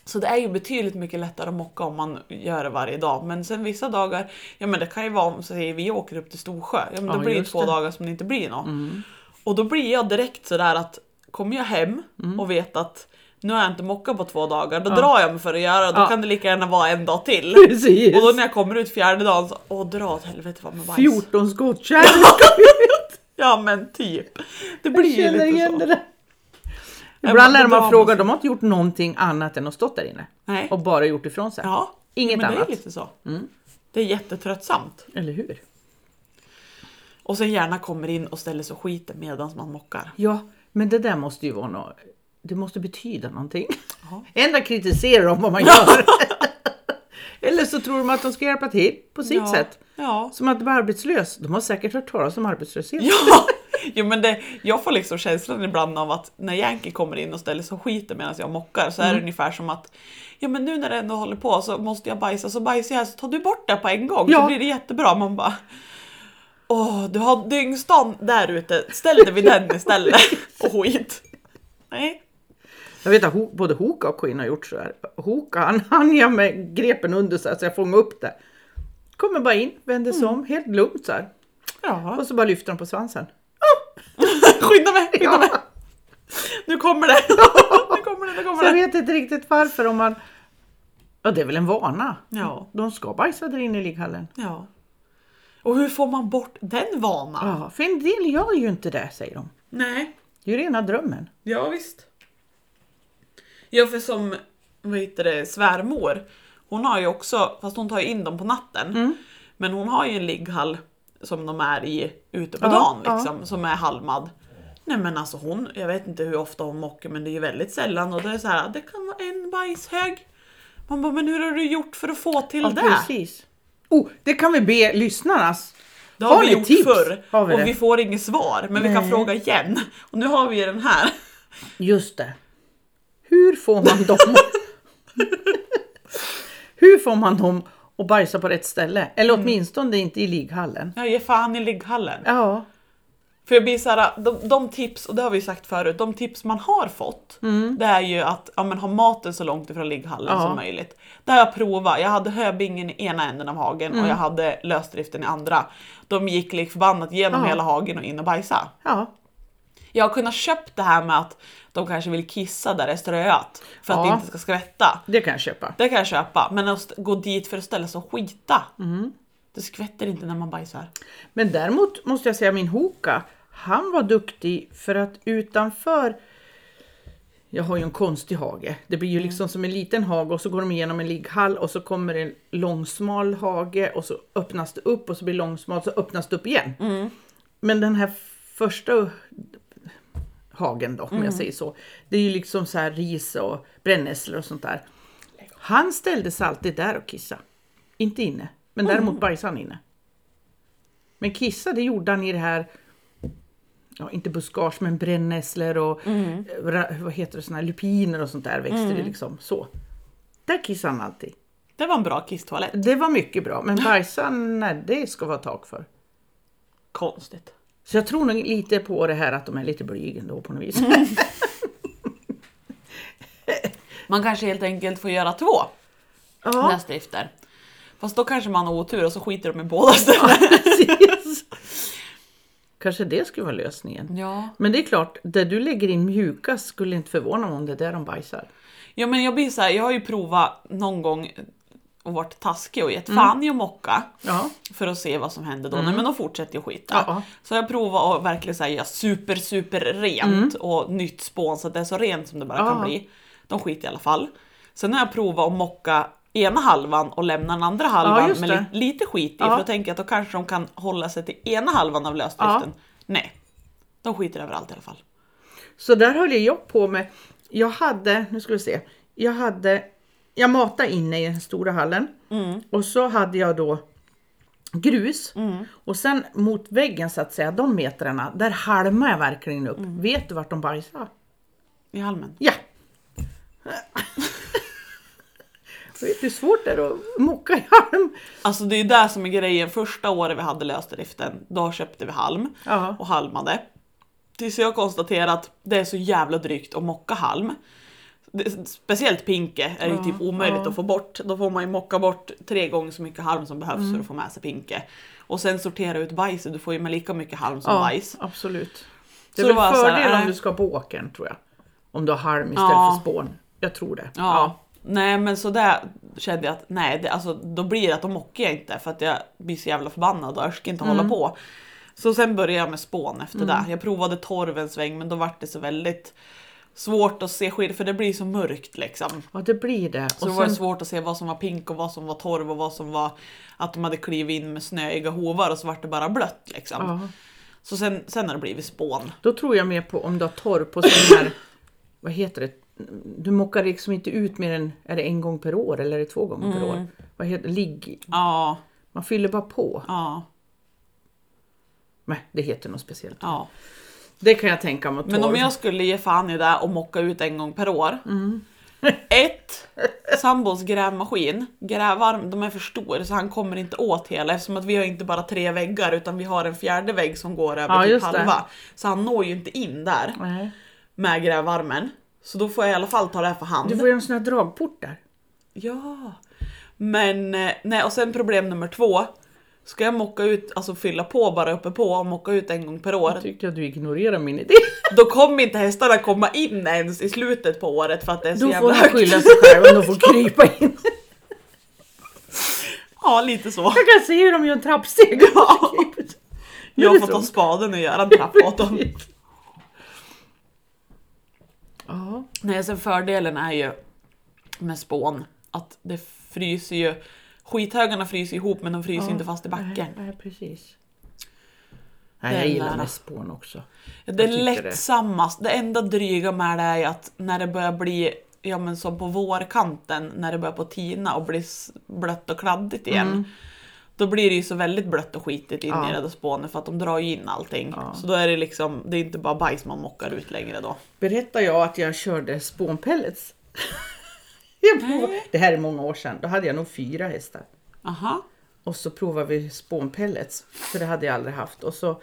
Speaker 2: Så det är ju betydligt mycket lättare att mocka om man gör det varje dag. Men sen vissa dagar, ja men det kan ju vara om säger vi åker upp till Storsjö, ja men då
Speaker 1: Ja,
Speaker 2: blir det två
Speaker 1: det.
Speaker 2: dagar som det inte blir något. Och då blir jag direkt sådär att kommer jag hem och vet att nu har jag inte mockat på två dagar, då drar jag mig för att göra då
Speaker 1: Ja.
Speaker 2: kan det lika gärna vara en dag till.
Speaker 1: Precis.
Speaker 2: Och då när jag kommer ut fjärde dagen så, åh dra åt helvete vad med bajs.
Speaker 1: 14 skottkärl.
Speaker 2: Ja men typ. Det blir ju lite så.
Speaker 1: det.
Speaker 2: Ja,
Speaker 1: Ibland när man frågar, de har inte gjort någonting annat än att stått där inne.
Speaker 2: Nej.
Speaker 1: Och bara gjort ifrån sig.
Speaker 2: Ja,
Speaker 1: Inget
Speaker 2: men det
Speaker 1: annat.
Speaker 2: är lite så.
Speaker 1: Mm.
Speaker 2: Det är jättetröttsamt.
Speaker 1: Eller hur?
Speaker 2: Och sen gärna kommer in och ställer sig och skiter medan man mockar.
Speaker 1: Ja, men det där måste ju vara något. Det måste betyda någonting.
Speaker 2: Ja.
Speaker 1: Ändå kritiserar de vad man gör. Eller så tror de att de ska hjälpa till på sitt
Speaker 2: ja.
Speaker 1: sätt.
Speaker 2: Ja.
Speaker 1: Som att vara arbetslös. De har säkert hört talas om arbetslöshet.
Speaker 2: Ja, jo, men det, jag får liksom känslan ibland av att när Yankee kommer in och ställer sig och skiter medan jag mockar så är det ungefär som att ja men nu när det ändå håller på så måste jag bajsa så bajsar jag så tar du bort det på en gång
Speaker 1: Ja.
Speaker 2: så blir det jättebra. Man bara Åh, du har dyngstan där ute, ställ dig vid den istället och skit. Nej.
Speaker 1: Jag vet att både Hoka och Queen har gjort så här. Hoka han hann jag med grepen under så, här, så jag fångade upp det. Kommer bara in, vänder sig om, helt lugnt så här.
Speaker 2: Ja.
Speaker 1: Och så bara lyfter de på svansen.
Speaker 2: Skynda mig, skynda
Speaker 1: Ja.
Speaker 2: mig. Nu kommer det. Nu kommer det, nu kommer
Speaker 1: Så jag
Speaker 2: det.
Speaker 1: vet inte riktigt varför om man... Ja, det är väl en vana.
Speaker 2: Ja.
Speaker 1: De ska bajsa där inne i ligghallen.
Speaker 2: Ja. Och hur får man bort den vanan?
Speaker 1: Ja, för en del gör ju inte det, säger de.
Speaker 2: Nej.
Speaker 1: Det är ju rena drömmen.
Speaker 2: Ja visst. Ja för som vad heter det, svärmor, hon har ju också, fast hon tar ju in dem på natten,
Speaker 1: Mm.
Speaker 2: men hon har ju en ligghall som de är i ute på
Speaker 1: Ja,
Speaker 2: dagen
Speaker 1: ja.
Speaker 2: liksom, som är halmad. Nej men alltså hon, jag vet inte hur ofta hon mockar men det är ju väldigt sällan och det är så här, det kan vara en bajshög. Man bara, men hur har du gjort för att få till
Speaker 1: Ja,
Speaker 2: det?
Speaker 1: precis. Oh, det kan vi be lyssnarnas.
Speaker 2: Det har,
Speaker 1: Har
Speaker 2: vi gjort
Speaker 1: tips?
Speaker 2: förr
Speaker 1: Har vi
Speaker 2: och
Speaker 1: det?
Speaker 2: vi får inget svar men vi kan
Speaker 1: Nej.
Speaker 2: fråga igen. Och nu har vi den här.
Speaker 1: Just det. Hur får man dem Hur får man dem att bajsa på rätt ställe? Eller
Speaker 2: Mm.
Speaker 1: åtminstone inte i ligghallen.
Speaker 2: Jag ger fan i ligghallen.
Speaker 1: Ja,
Speaker 2: För jag blir såhär, de, de tips, och det har vi sagt förut, de tips man har fått, det är ju att ja, men, ha maten så långt ifrån ligghallen
Speaker 1: Ja.
Speaker 2: som möjligt. Det har jag provat. Jag hade höbingen i ena änden av hagen och jag hade lösdriften i andra. De gick lik förbannat genom
Speaker 1: Ja.
Speaker 2: hela hagen och in och bajsa.
Speaker 1: ja.
Speaker 2: Jag har kunnat köpt det här med att de kanske vill kissa där det är ströat för att
Speaker 1: Ja.
Speaker 2: det inte ska skvätta.
Speaker 1: det kan jag köpa.
Speaker 2: Det kan jag köpa, men att gå dit för att ställa sig och skita. Det skvätter inte när man bajsar.
Speaker 1: Men däremot måste jag säga min Hoka, han var duktig för att utanför jag har ju en konstig hage. Det blir ju liksom som en liten hage och så går de igenom en ligghall och så kommer en långsmal hage och så öppnas det upp och så blir det långsmalt så öppnas det upp igen. Men den här första hagen då, om jag säger så. Det är ju liksom så här ris och brännässlor och sånt där. Han ställde sig alltid där och kissa. Inte inne, men däremot bajsade han inne. Men kissa det gjorde han i det här, ja inte buskage men brännässlor och eh, ra- vad heter det, såna här lupiner och sånt där växte det liksom. Så. Där kissade han alltid.
Speaker 2: Det var en bra kisstoalett.
Speaker 1: Det var mycket bra, men bajsa, nej det ska vara tak för.
Speaker 2: Konstigt.
Speaker 1: Så jag tror nog lite på det här att de är lite blyga ändå på något vis.
Speaker 2: Man kanske helt enkelt får göra två
Speaker 1: ja,
Speaker 2: näsdrifter. Fast då kanske man har otur och så skiter de i båda ställen.
Speaker 1: Kanske det skulle vara lösningen.
Speaker 2: Ja.
Speaker 1: Men det är klart, det du lägger in mjukast skulle inte förvåna mig om det är där de bajsar.
Speaker 2: ja men jag blir så här, jag har ju provat någon gång och varit taskig och gett fan i att mocka.
Speaker 1: Ja,
Speaker 2: För att se vad som händer då. Nej men då fortsätter jag skita.
Speaker 1: Ja.
Speaker 2: Så jag provar att verkligen säga super super rent och nytt spån så att det är så rent som det bara kan
Speaker 1: Ja.
Speaker 2: bli. De skiter i alla fall. Sen har jag provat att mocka ena halvan och lämnar den andra halvan
Speaker 1: just
Speaker 2: med li- lite skit i.
Speaker 1: Ja.
Speaker 2: För då tänker jag att då kanske de kan hålla sig till ena halvan av lösdriften. Nej, de skiter överallt i alla fall.
Speaker 1: Så där höll jag på med. Jag hade, nu ska vi se. Jag hade, jag matade inne i den stora hallen. Och så hade jag då grus. Och sen mot väggen så att säga, de metrarna, där halmade jag verkligen upp. Vet du vart de bajsade?
Speaker 2: I halmen.
Speaker 1: Ja! Vet du hur svårt det är att mocka i halm?
Speaker 2: Alltså det är ju det som är grejen. Första året vi hade lösdriften, då köpte vi halm
Speaker 1: Ja.
Speaker 2: och halmade. Tills jag konstaterade att det är så jävla drygt att mocka halm. Speciellt pinke är ju typ omöjligt
Speaker 1: ja.
Speaker 2: att få bort. Då får man ju mocka bort tre gånger så mycket halm som behövs
Speaker 1: Mm.
Speaker 2: för att få med sig pinke. Och sen sortera ut bajset, du får ju med lika mycket halm som
Speaker 1: Ja,
Speaker 2: bajs.
Speaker 1: absolut. Det är väl fördel om du ska på åkern tror jag. Om du har halm istället
Speaker 2: Ja.
Speaker 1: för spån. Jag tror det.
Speaker 2: Ja. Nej men så där kände jag att nej, det, alltså, då blir det att då mockar jag inte för att jag blir så jävla förbannad och jag ska inte
Speaker 1: Mm.
Speaker 2: hålla på. Så sen började jag med spån efter det. Jag provade torv en sväng men då var det så väldigt svårt att se skillnad för det blir så mörkt liksom.
Speaker 1: Ja, det blir det.
Speaker 2: Så
Speaker 1: Och
Speaker 2: det
Speaker 1: sen-
Speaker 2: svårt att se vad som var pink och vad som var torv och vad som var att de hade klivit in med snöiga hovar och så vart det bara blött liksom.
Speaker 1: Ja.
Speaker 2: Så sen, sen har det blivit spån.
Speaker 1: Då tror jag mer på om du har torr på sån här, vad heter det? Du mockar liksom inte ut mer än, är det en gång per år eller är det två gånger per
Speaker 2: Mm.
Speaker 1: år? Vad heter ligg?
Speaker 2: Ja,
Speaker 1: Man fyller bara på.
Speaker 2: ja,
Speaker 1: Nej, det heter något speciellt.
Speaker 2: ja.
Speaker 1: Det kan jag tänka mig.
Speaker 2: Men om jag skulle ge fan i det och mocka ut en gång per år. Ett, sambos grävmaskin, grävarm, de är för stor så han kommer inte åt hela eftersom att vi har inte bara tre väggar utan vi har en fjärde vägg som går över
Speaker 1: Ja,
Speaker 2: typ
Speaker 1: just det.
Speaker 2: halva. Så han når ju inte in där
Speaker 1: Nej.
Speaker 2: med grävarmen. Så då får jag i alla fall ta det här för hand.
Speaker 1: Du får göra en sån här dragport där.
Speaker 2: Ja. Men, eh, nej och sen problem nummer två. Ska jag mocka ut, alltså fylla på bara uppe på och mocka ut en gång per år.
Speaker 1: Jag tyckte att du ignorerar min idé.
Speaker 2: Då kommer inte hästarna komma in ens i slutet på året för att det är så
Speaker 1: Då får
Speaker 2: jävla
Speaker 1: de
Speaker 2: högt.
Speaker 1: skylla sig själva de får krypa in.
Speaker 2: Ja, lite så.
Speaker 1: Jag kan se hur de gör en trappsteg.
Speaker 2: Ja. Jag får ta spaden och göra en trappa åt dem.
Speaker 1: Ja.
Speaker 2: Nej, sen fördelen är ju med spån att det fryser ju. Skithögarna fryser ihop men de fryser inte fast i backen.
Speaker 1: Nej, nej, precis. Nej, jag gillar spån också.
Speaker 2: Det
Speaker 1: Jag
Speaker 2: är
Speaker 1: tycker det.
Speaker 2: lättsammast. Det enda dryga med det är att när det börjar bli Ja men som på vårkanten när det börjar på tina och blir blött och kladdigt igen. Då blir det ju så väldigt blött och skitigt in
Speaker 1: Mm. Ja.
Speaker 2: i det där spånet för att de drar ju in allting.
Speaker 1: Ja.
Speaker 2: Så då är det liksom, det är inte bara bajs man mockar ut längre då.
Speaker 1: Berättar jag att jag körde spånpellets? Jag provade- det här är många år sedan. Då hade jag nog fyra hästar.
Speaker 2: Aha.
Speaker 1: Och så provade vi spånpellets, för det hade jag aldrig haft. Och så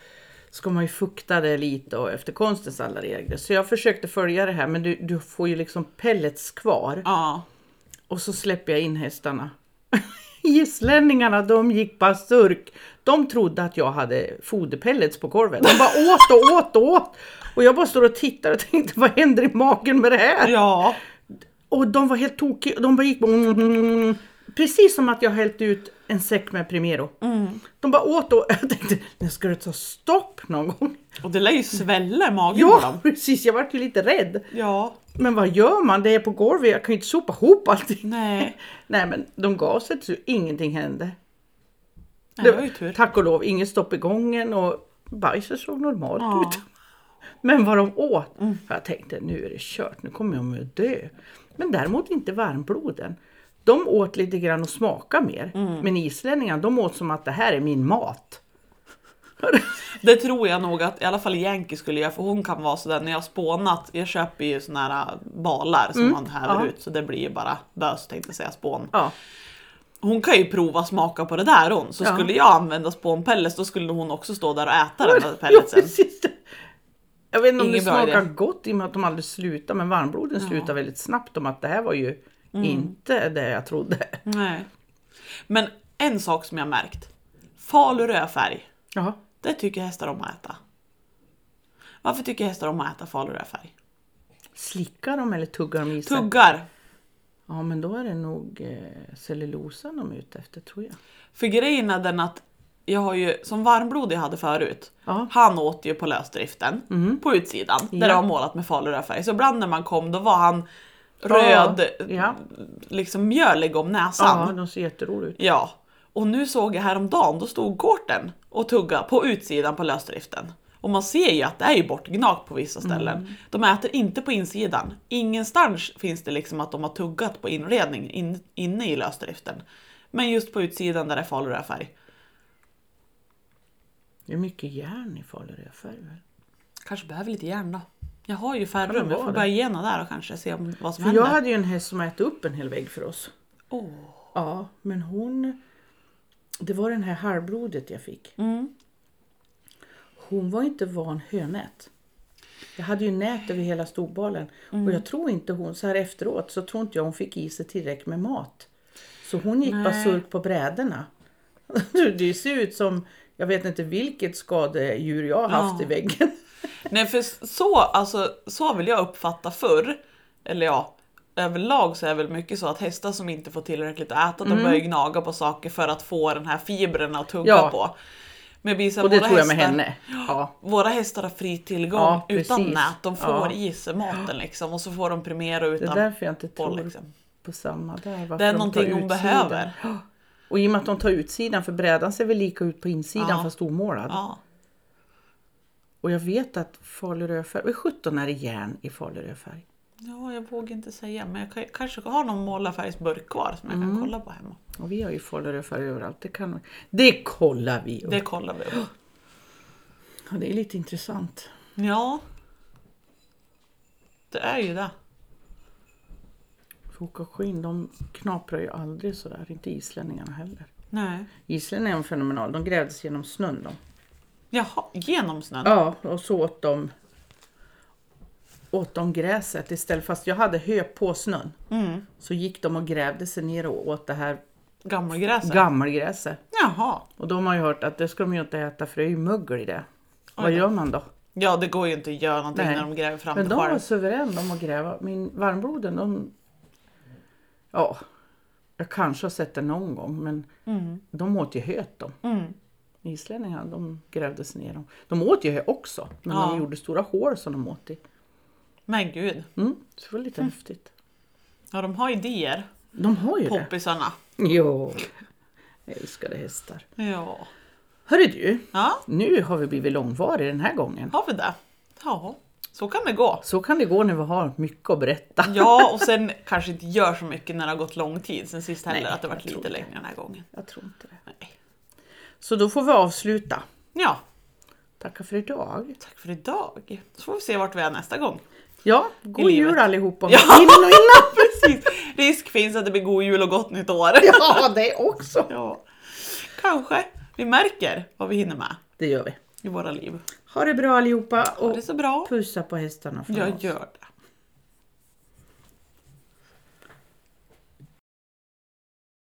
Speaker 1: ska man ju fukta det lite och efter konstens alla regler. Så jag försökte följa det här, men du, du får ju liksom pellets kvar.
Speaker 2: Ja.
Speaker 1: Och så släpper jag in hästarna. Islänningarna, de gick basurk. De trodde att jag hade foderpellets på korven. De bara åt och åt och åt. Och jag bara står och tittar och tänkte, vad händer i magen med det här?
Speaker 2: Ja.
Speaker 1: Och de var helt tokiga. De bara gick bara... mm, Precis som att jag hällt ut en säck med Primero. De bara åt och jag tänkte, nu ska det ta stopp någon gång.
Speaker 2: Och det lär ju svälla i magen på
Speaker 1: Ja,
Speaker 2: dem.
Speaker 1: precis. Jag vart ju lite rädd.
Speaker 2: Ja.
Speaker 1: Men vad gör man? Det är på golvet. Jag kan ju inte sopa ihop allting.
Speaker 2: Nej.
Speaker 1: Nej, men de gav sig så ingenting hände.
Speaker 2: Nej, det var ju tur.
Speaker 1: Tack och lov, inget stopp i gången och bajset såg normalt
Speaker 2: Ja.
Speaker 1: ut. Men vad de åt, jag tänkte nu är det kört, nu kommer jag att dö. Men däremot inte varmbloden. De åt lite grann och smakade mer. Men islänningarna, de åt som att det här är min mat.
Speaker 2: Det tror jag nog att i alla fall Yankee skulle göra för hon kan vara sådär när jag har spånat. Jag köper ju såna här äh, balar som man häver
Speaker 1: ja.
Speaker 2: ut så det blir ju bara bös tänkte jag säga spån.
Speaker 1: Ja,
Speaker 2: Hon kan ju prova smaka på det där hon. Så
Speaker 1: Ja.
Speaker 2: skulle jag använda spånpellets då skulle hon också stå där och äta den där pelletsen.
Speaker 1: Jag vet inte om
Speaker 2: Ingen
Speaker 1: det smakar
Speaker 2: idé.
Speaker 1: gott i och med att de aldrig slutar. Men varmbloden slutar väldigt snabbt om att det här var ju inte det jag trodde.
Speaker 2: Nej. Men en sak som jag märkt. Falu rödfärg.
Speaker 1: Ja.
Speaker 2: Det tycker hästar om att äta. Varför tycker hästar om att äta falu rödfärg?
Speaker 1: Slickar de eller tuggar de i sig?
Speaker 2: Tuggar.
Speaker 1: Ja, men då är det nog eh, cellulosan de är ute efter tror jag.
Speaker 2: För grejen är den att jag har ju, som varmblod jag hade förut,
Speaker 1: Ja.
Speaker 2: han åt ju på lösdriften på utsidan där
Speaker 1: Ja.
Speaker 2: det var målat med falu rödfärg. Så ibland när man kom då var han röd,
Speaker 1: Ja.
Speaker 2: liksom mjölig om
Speaker 1: Ja,
Speaker 2: näsan.
Speaker 1: de ser jätteroliga ut.
Speaker 2: Ja. Och nu såg jag häromdagen, då stod gården och tugga på utsidan på lösdriften. Och man ser ju att det är ju bortgnagt på vissa ställen.
Speaker 1: Mm.
Speaker 2: De äter inte på insidan. Ingenstans finns det liksom att de har tuggat på inredning in, inne i lösdriften. Men just på utsidan där det är falurödfärg.
Speaker 1: Det är mycket järn i falurödfärg. väl?
Speaker 2: Kanske behöver lite järn då. Jag har ju färgrum, jag får börja gena där och kanske se om, vad som
Speaker 1: För jag
Speaker 2: händer.
Speaker 1: hade ju en häst som ätit upp en hel vägg för oss.
Speaker 2: Åh.
Speaker 1: Ja, men hon... Det var den här halvblodet jag fick.
Speaker 2: Mm.
Speaker 1: Hon var inte van hönät. Jag hade ju nät över hela storbalen.
Speaker 2: Mm.
Speaker 1: Och jag tror inte hon, så här efteråt, så tror inte jag hon fick i sig tillräckligt med mat. Så hon gick bara
Speaker 2: Nej.
Speaker 1: surk på brädorna. Det ser ut som, jag vet inte vilket skadedjur jag har haft
Speaker 2: Ja.
Speaker 1: i väggen.
Speaker 2: Nej för så, alltså, så vill jag uppfatta förr. Eller ja, överlag så är det väl mycket så att hästar som inte får tillräckligt att äta, de börjar gnaga på saker för att få den här fibrerna att tugga
Speaker 1: Ja.
Speaker 2: på. Men här,
Speaker 1: Och det
Speaker 2: våra
Speaker 1: tror jag med
Speaker 2: hästar-
Speaker 1: henne. Ja.
Speaker 2: Våra hästar har fri tillgång
Speaker 1: Ja,
Speaker 2: utan
Speaker 1: precis.
Speaker 2: nät. De får
Speaker 1: Ja.
Speaker 2: i sig maten liksom och så får de Primero
Speaker 1: Det är
Speaker 2: utan
Speaker 1: därför jag inte
Speaker 2: på
Speaker 1: tror
Speaker 2: liksom.
Speaker 1: på samma där.
Speaker 2: Det är någonting hon behöver.
Speaker 1: Och i och med att de tar utsidan, för brädan ser väl lika ut på insidan
Speaker 2: Ja.
Speaker 1: fast omålad.
Speaker 2: Ja.
Speaker 1: Och jag vet att falurödfärg, vad 17 är det järn i falurödfärg?
Speaker 2: ja, jag vågar inte säga men jag kan, kanske har någon målarfärgsburk kvar som jag kan kolla på hemma.
Speaker 1: Och vi har ju falurödfärg överallt, det kan Det kollar vi upp.
Speaker 2: Det kollar vi upp.
Speaker 1: Ja, det är lite intressant.
Speaker 2: Ja. Det är ju det.
Speaker 1: Fok och skinn, de knaprar ju aldrig sådär, inte islänningarna heller.
Speaker 2: Nej.
Speaker 1: Islänningarna är fenomenal, de grävdes genom snön de.
Speaker 2: Jaha, genom snön?
Speaker 1: Ja, och så åt de åt de gräset istället fast jag hade hö på snön.
Speaker 2: Mm.
Speaker 1: Så gick de och grävde sig ner och åt det här
Speaker 2: Gammelgräset?
Speaker 1: gammelgräset.
Speaker 2: Jaha. Och
Speaker 1: då har man ju hört att det ska de ju inte äta för det är ju mögel i det. Vad
Speaker 2: Oj
Speaker 1: gör man då?
Speaker 2: Ja, det går ju inte att göra någonting
Speaker 1: Nej.
Speaker 2: när de gräver fram
Speaker 1: Men
Speaker 2: det
Speaker 1: de var suveräna de att gräva. Min varmbloden, de... Ja, jag kanske har sett det någon gång men
Speaker 2: Mm.
Speaker 1: de åt ju höet de.
Speaker 2: Mm.
Speaker 1: Islänningarna, de sig ner. dem. De åt ju hö också, men
Speaker 2: Ja.
Speaker 1: de gjorde stora hål som de åt i.
Speaker 2: Men gud.
Speaker 1: Mm, så det var lite häftigt.
Speaker 2: Ja, de har idéer,
Speaker 1: De har ju det.
Speaker 2: poppisarna.
Speaker 1: Jo, jag älskade hästar.
Speaker 2: Ja.
Speaker 1: Hörru du,
Speaker 2: Ja,
Speaker 1: nu har vi blivit långvariga den här gången.
Speaker 2: har vi det? Ja, så kan det gå.
Speaker 1: Så kan det gå när vi har mycket att berätta.
Speaker 2: Ja, och sen kanske inte gör så mycket när det har gått lång tid sen sist heller,
Speaker 1: Nej,
Speaker 2: att det varit lite längre den här gången.
Speaker 1: Jag tror inte det.
Speaker 2: Nej.
Speaker 1: Så då får vi avsluta.
Speaker 2: Ja,
Speaker 1: Tacka för idag.
Speaker 2: tack för idag. Så får vi se vart vi är nästa gång.
Speaker 1: Ja, god jul allihopa. Ja. Innan och innan.
Speaker 2: Precis. Risk finns att det blir god jul och gott nytt år.
Speaker 1: Ja, det också.
Speaker 2: Ja. Kanske. Vi märker vad vi hinner med
Speaker 1: Det gör vi.
Speaker 2: i våra liv.
Speaker 1: Ha det bra allihopa
Speaker 2: Ha
Speaker 1: och
Speaker 2: det så bra.
Speaker 1: pussa på hästarna från
Speaker 2: Jag
Speaker 1: oss.
Speaker 2: gör det.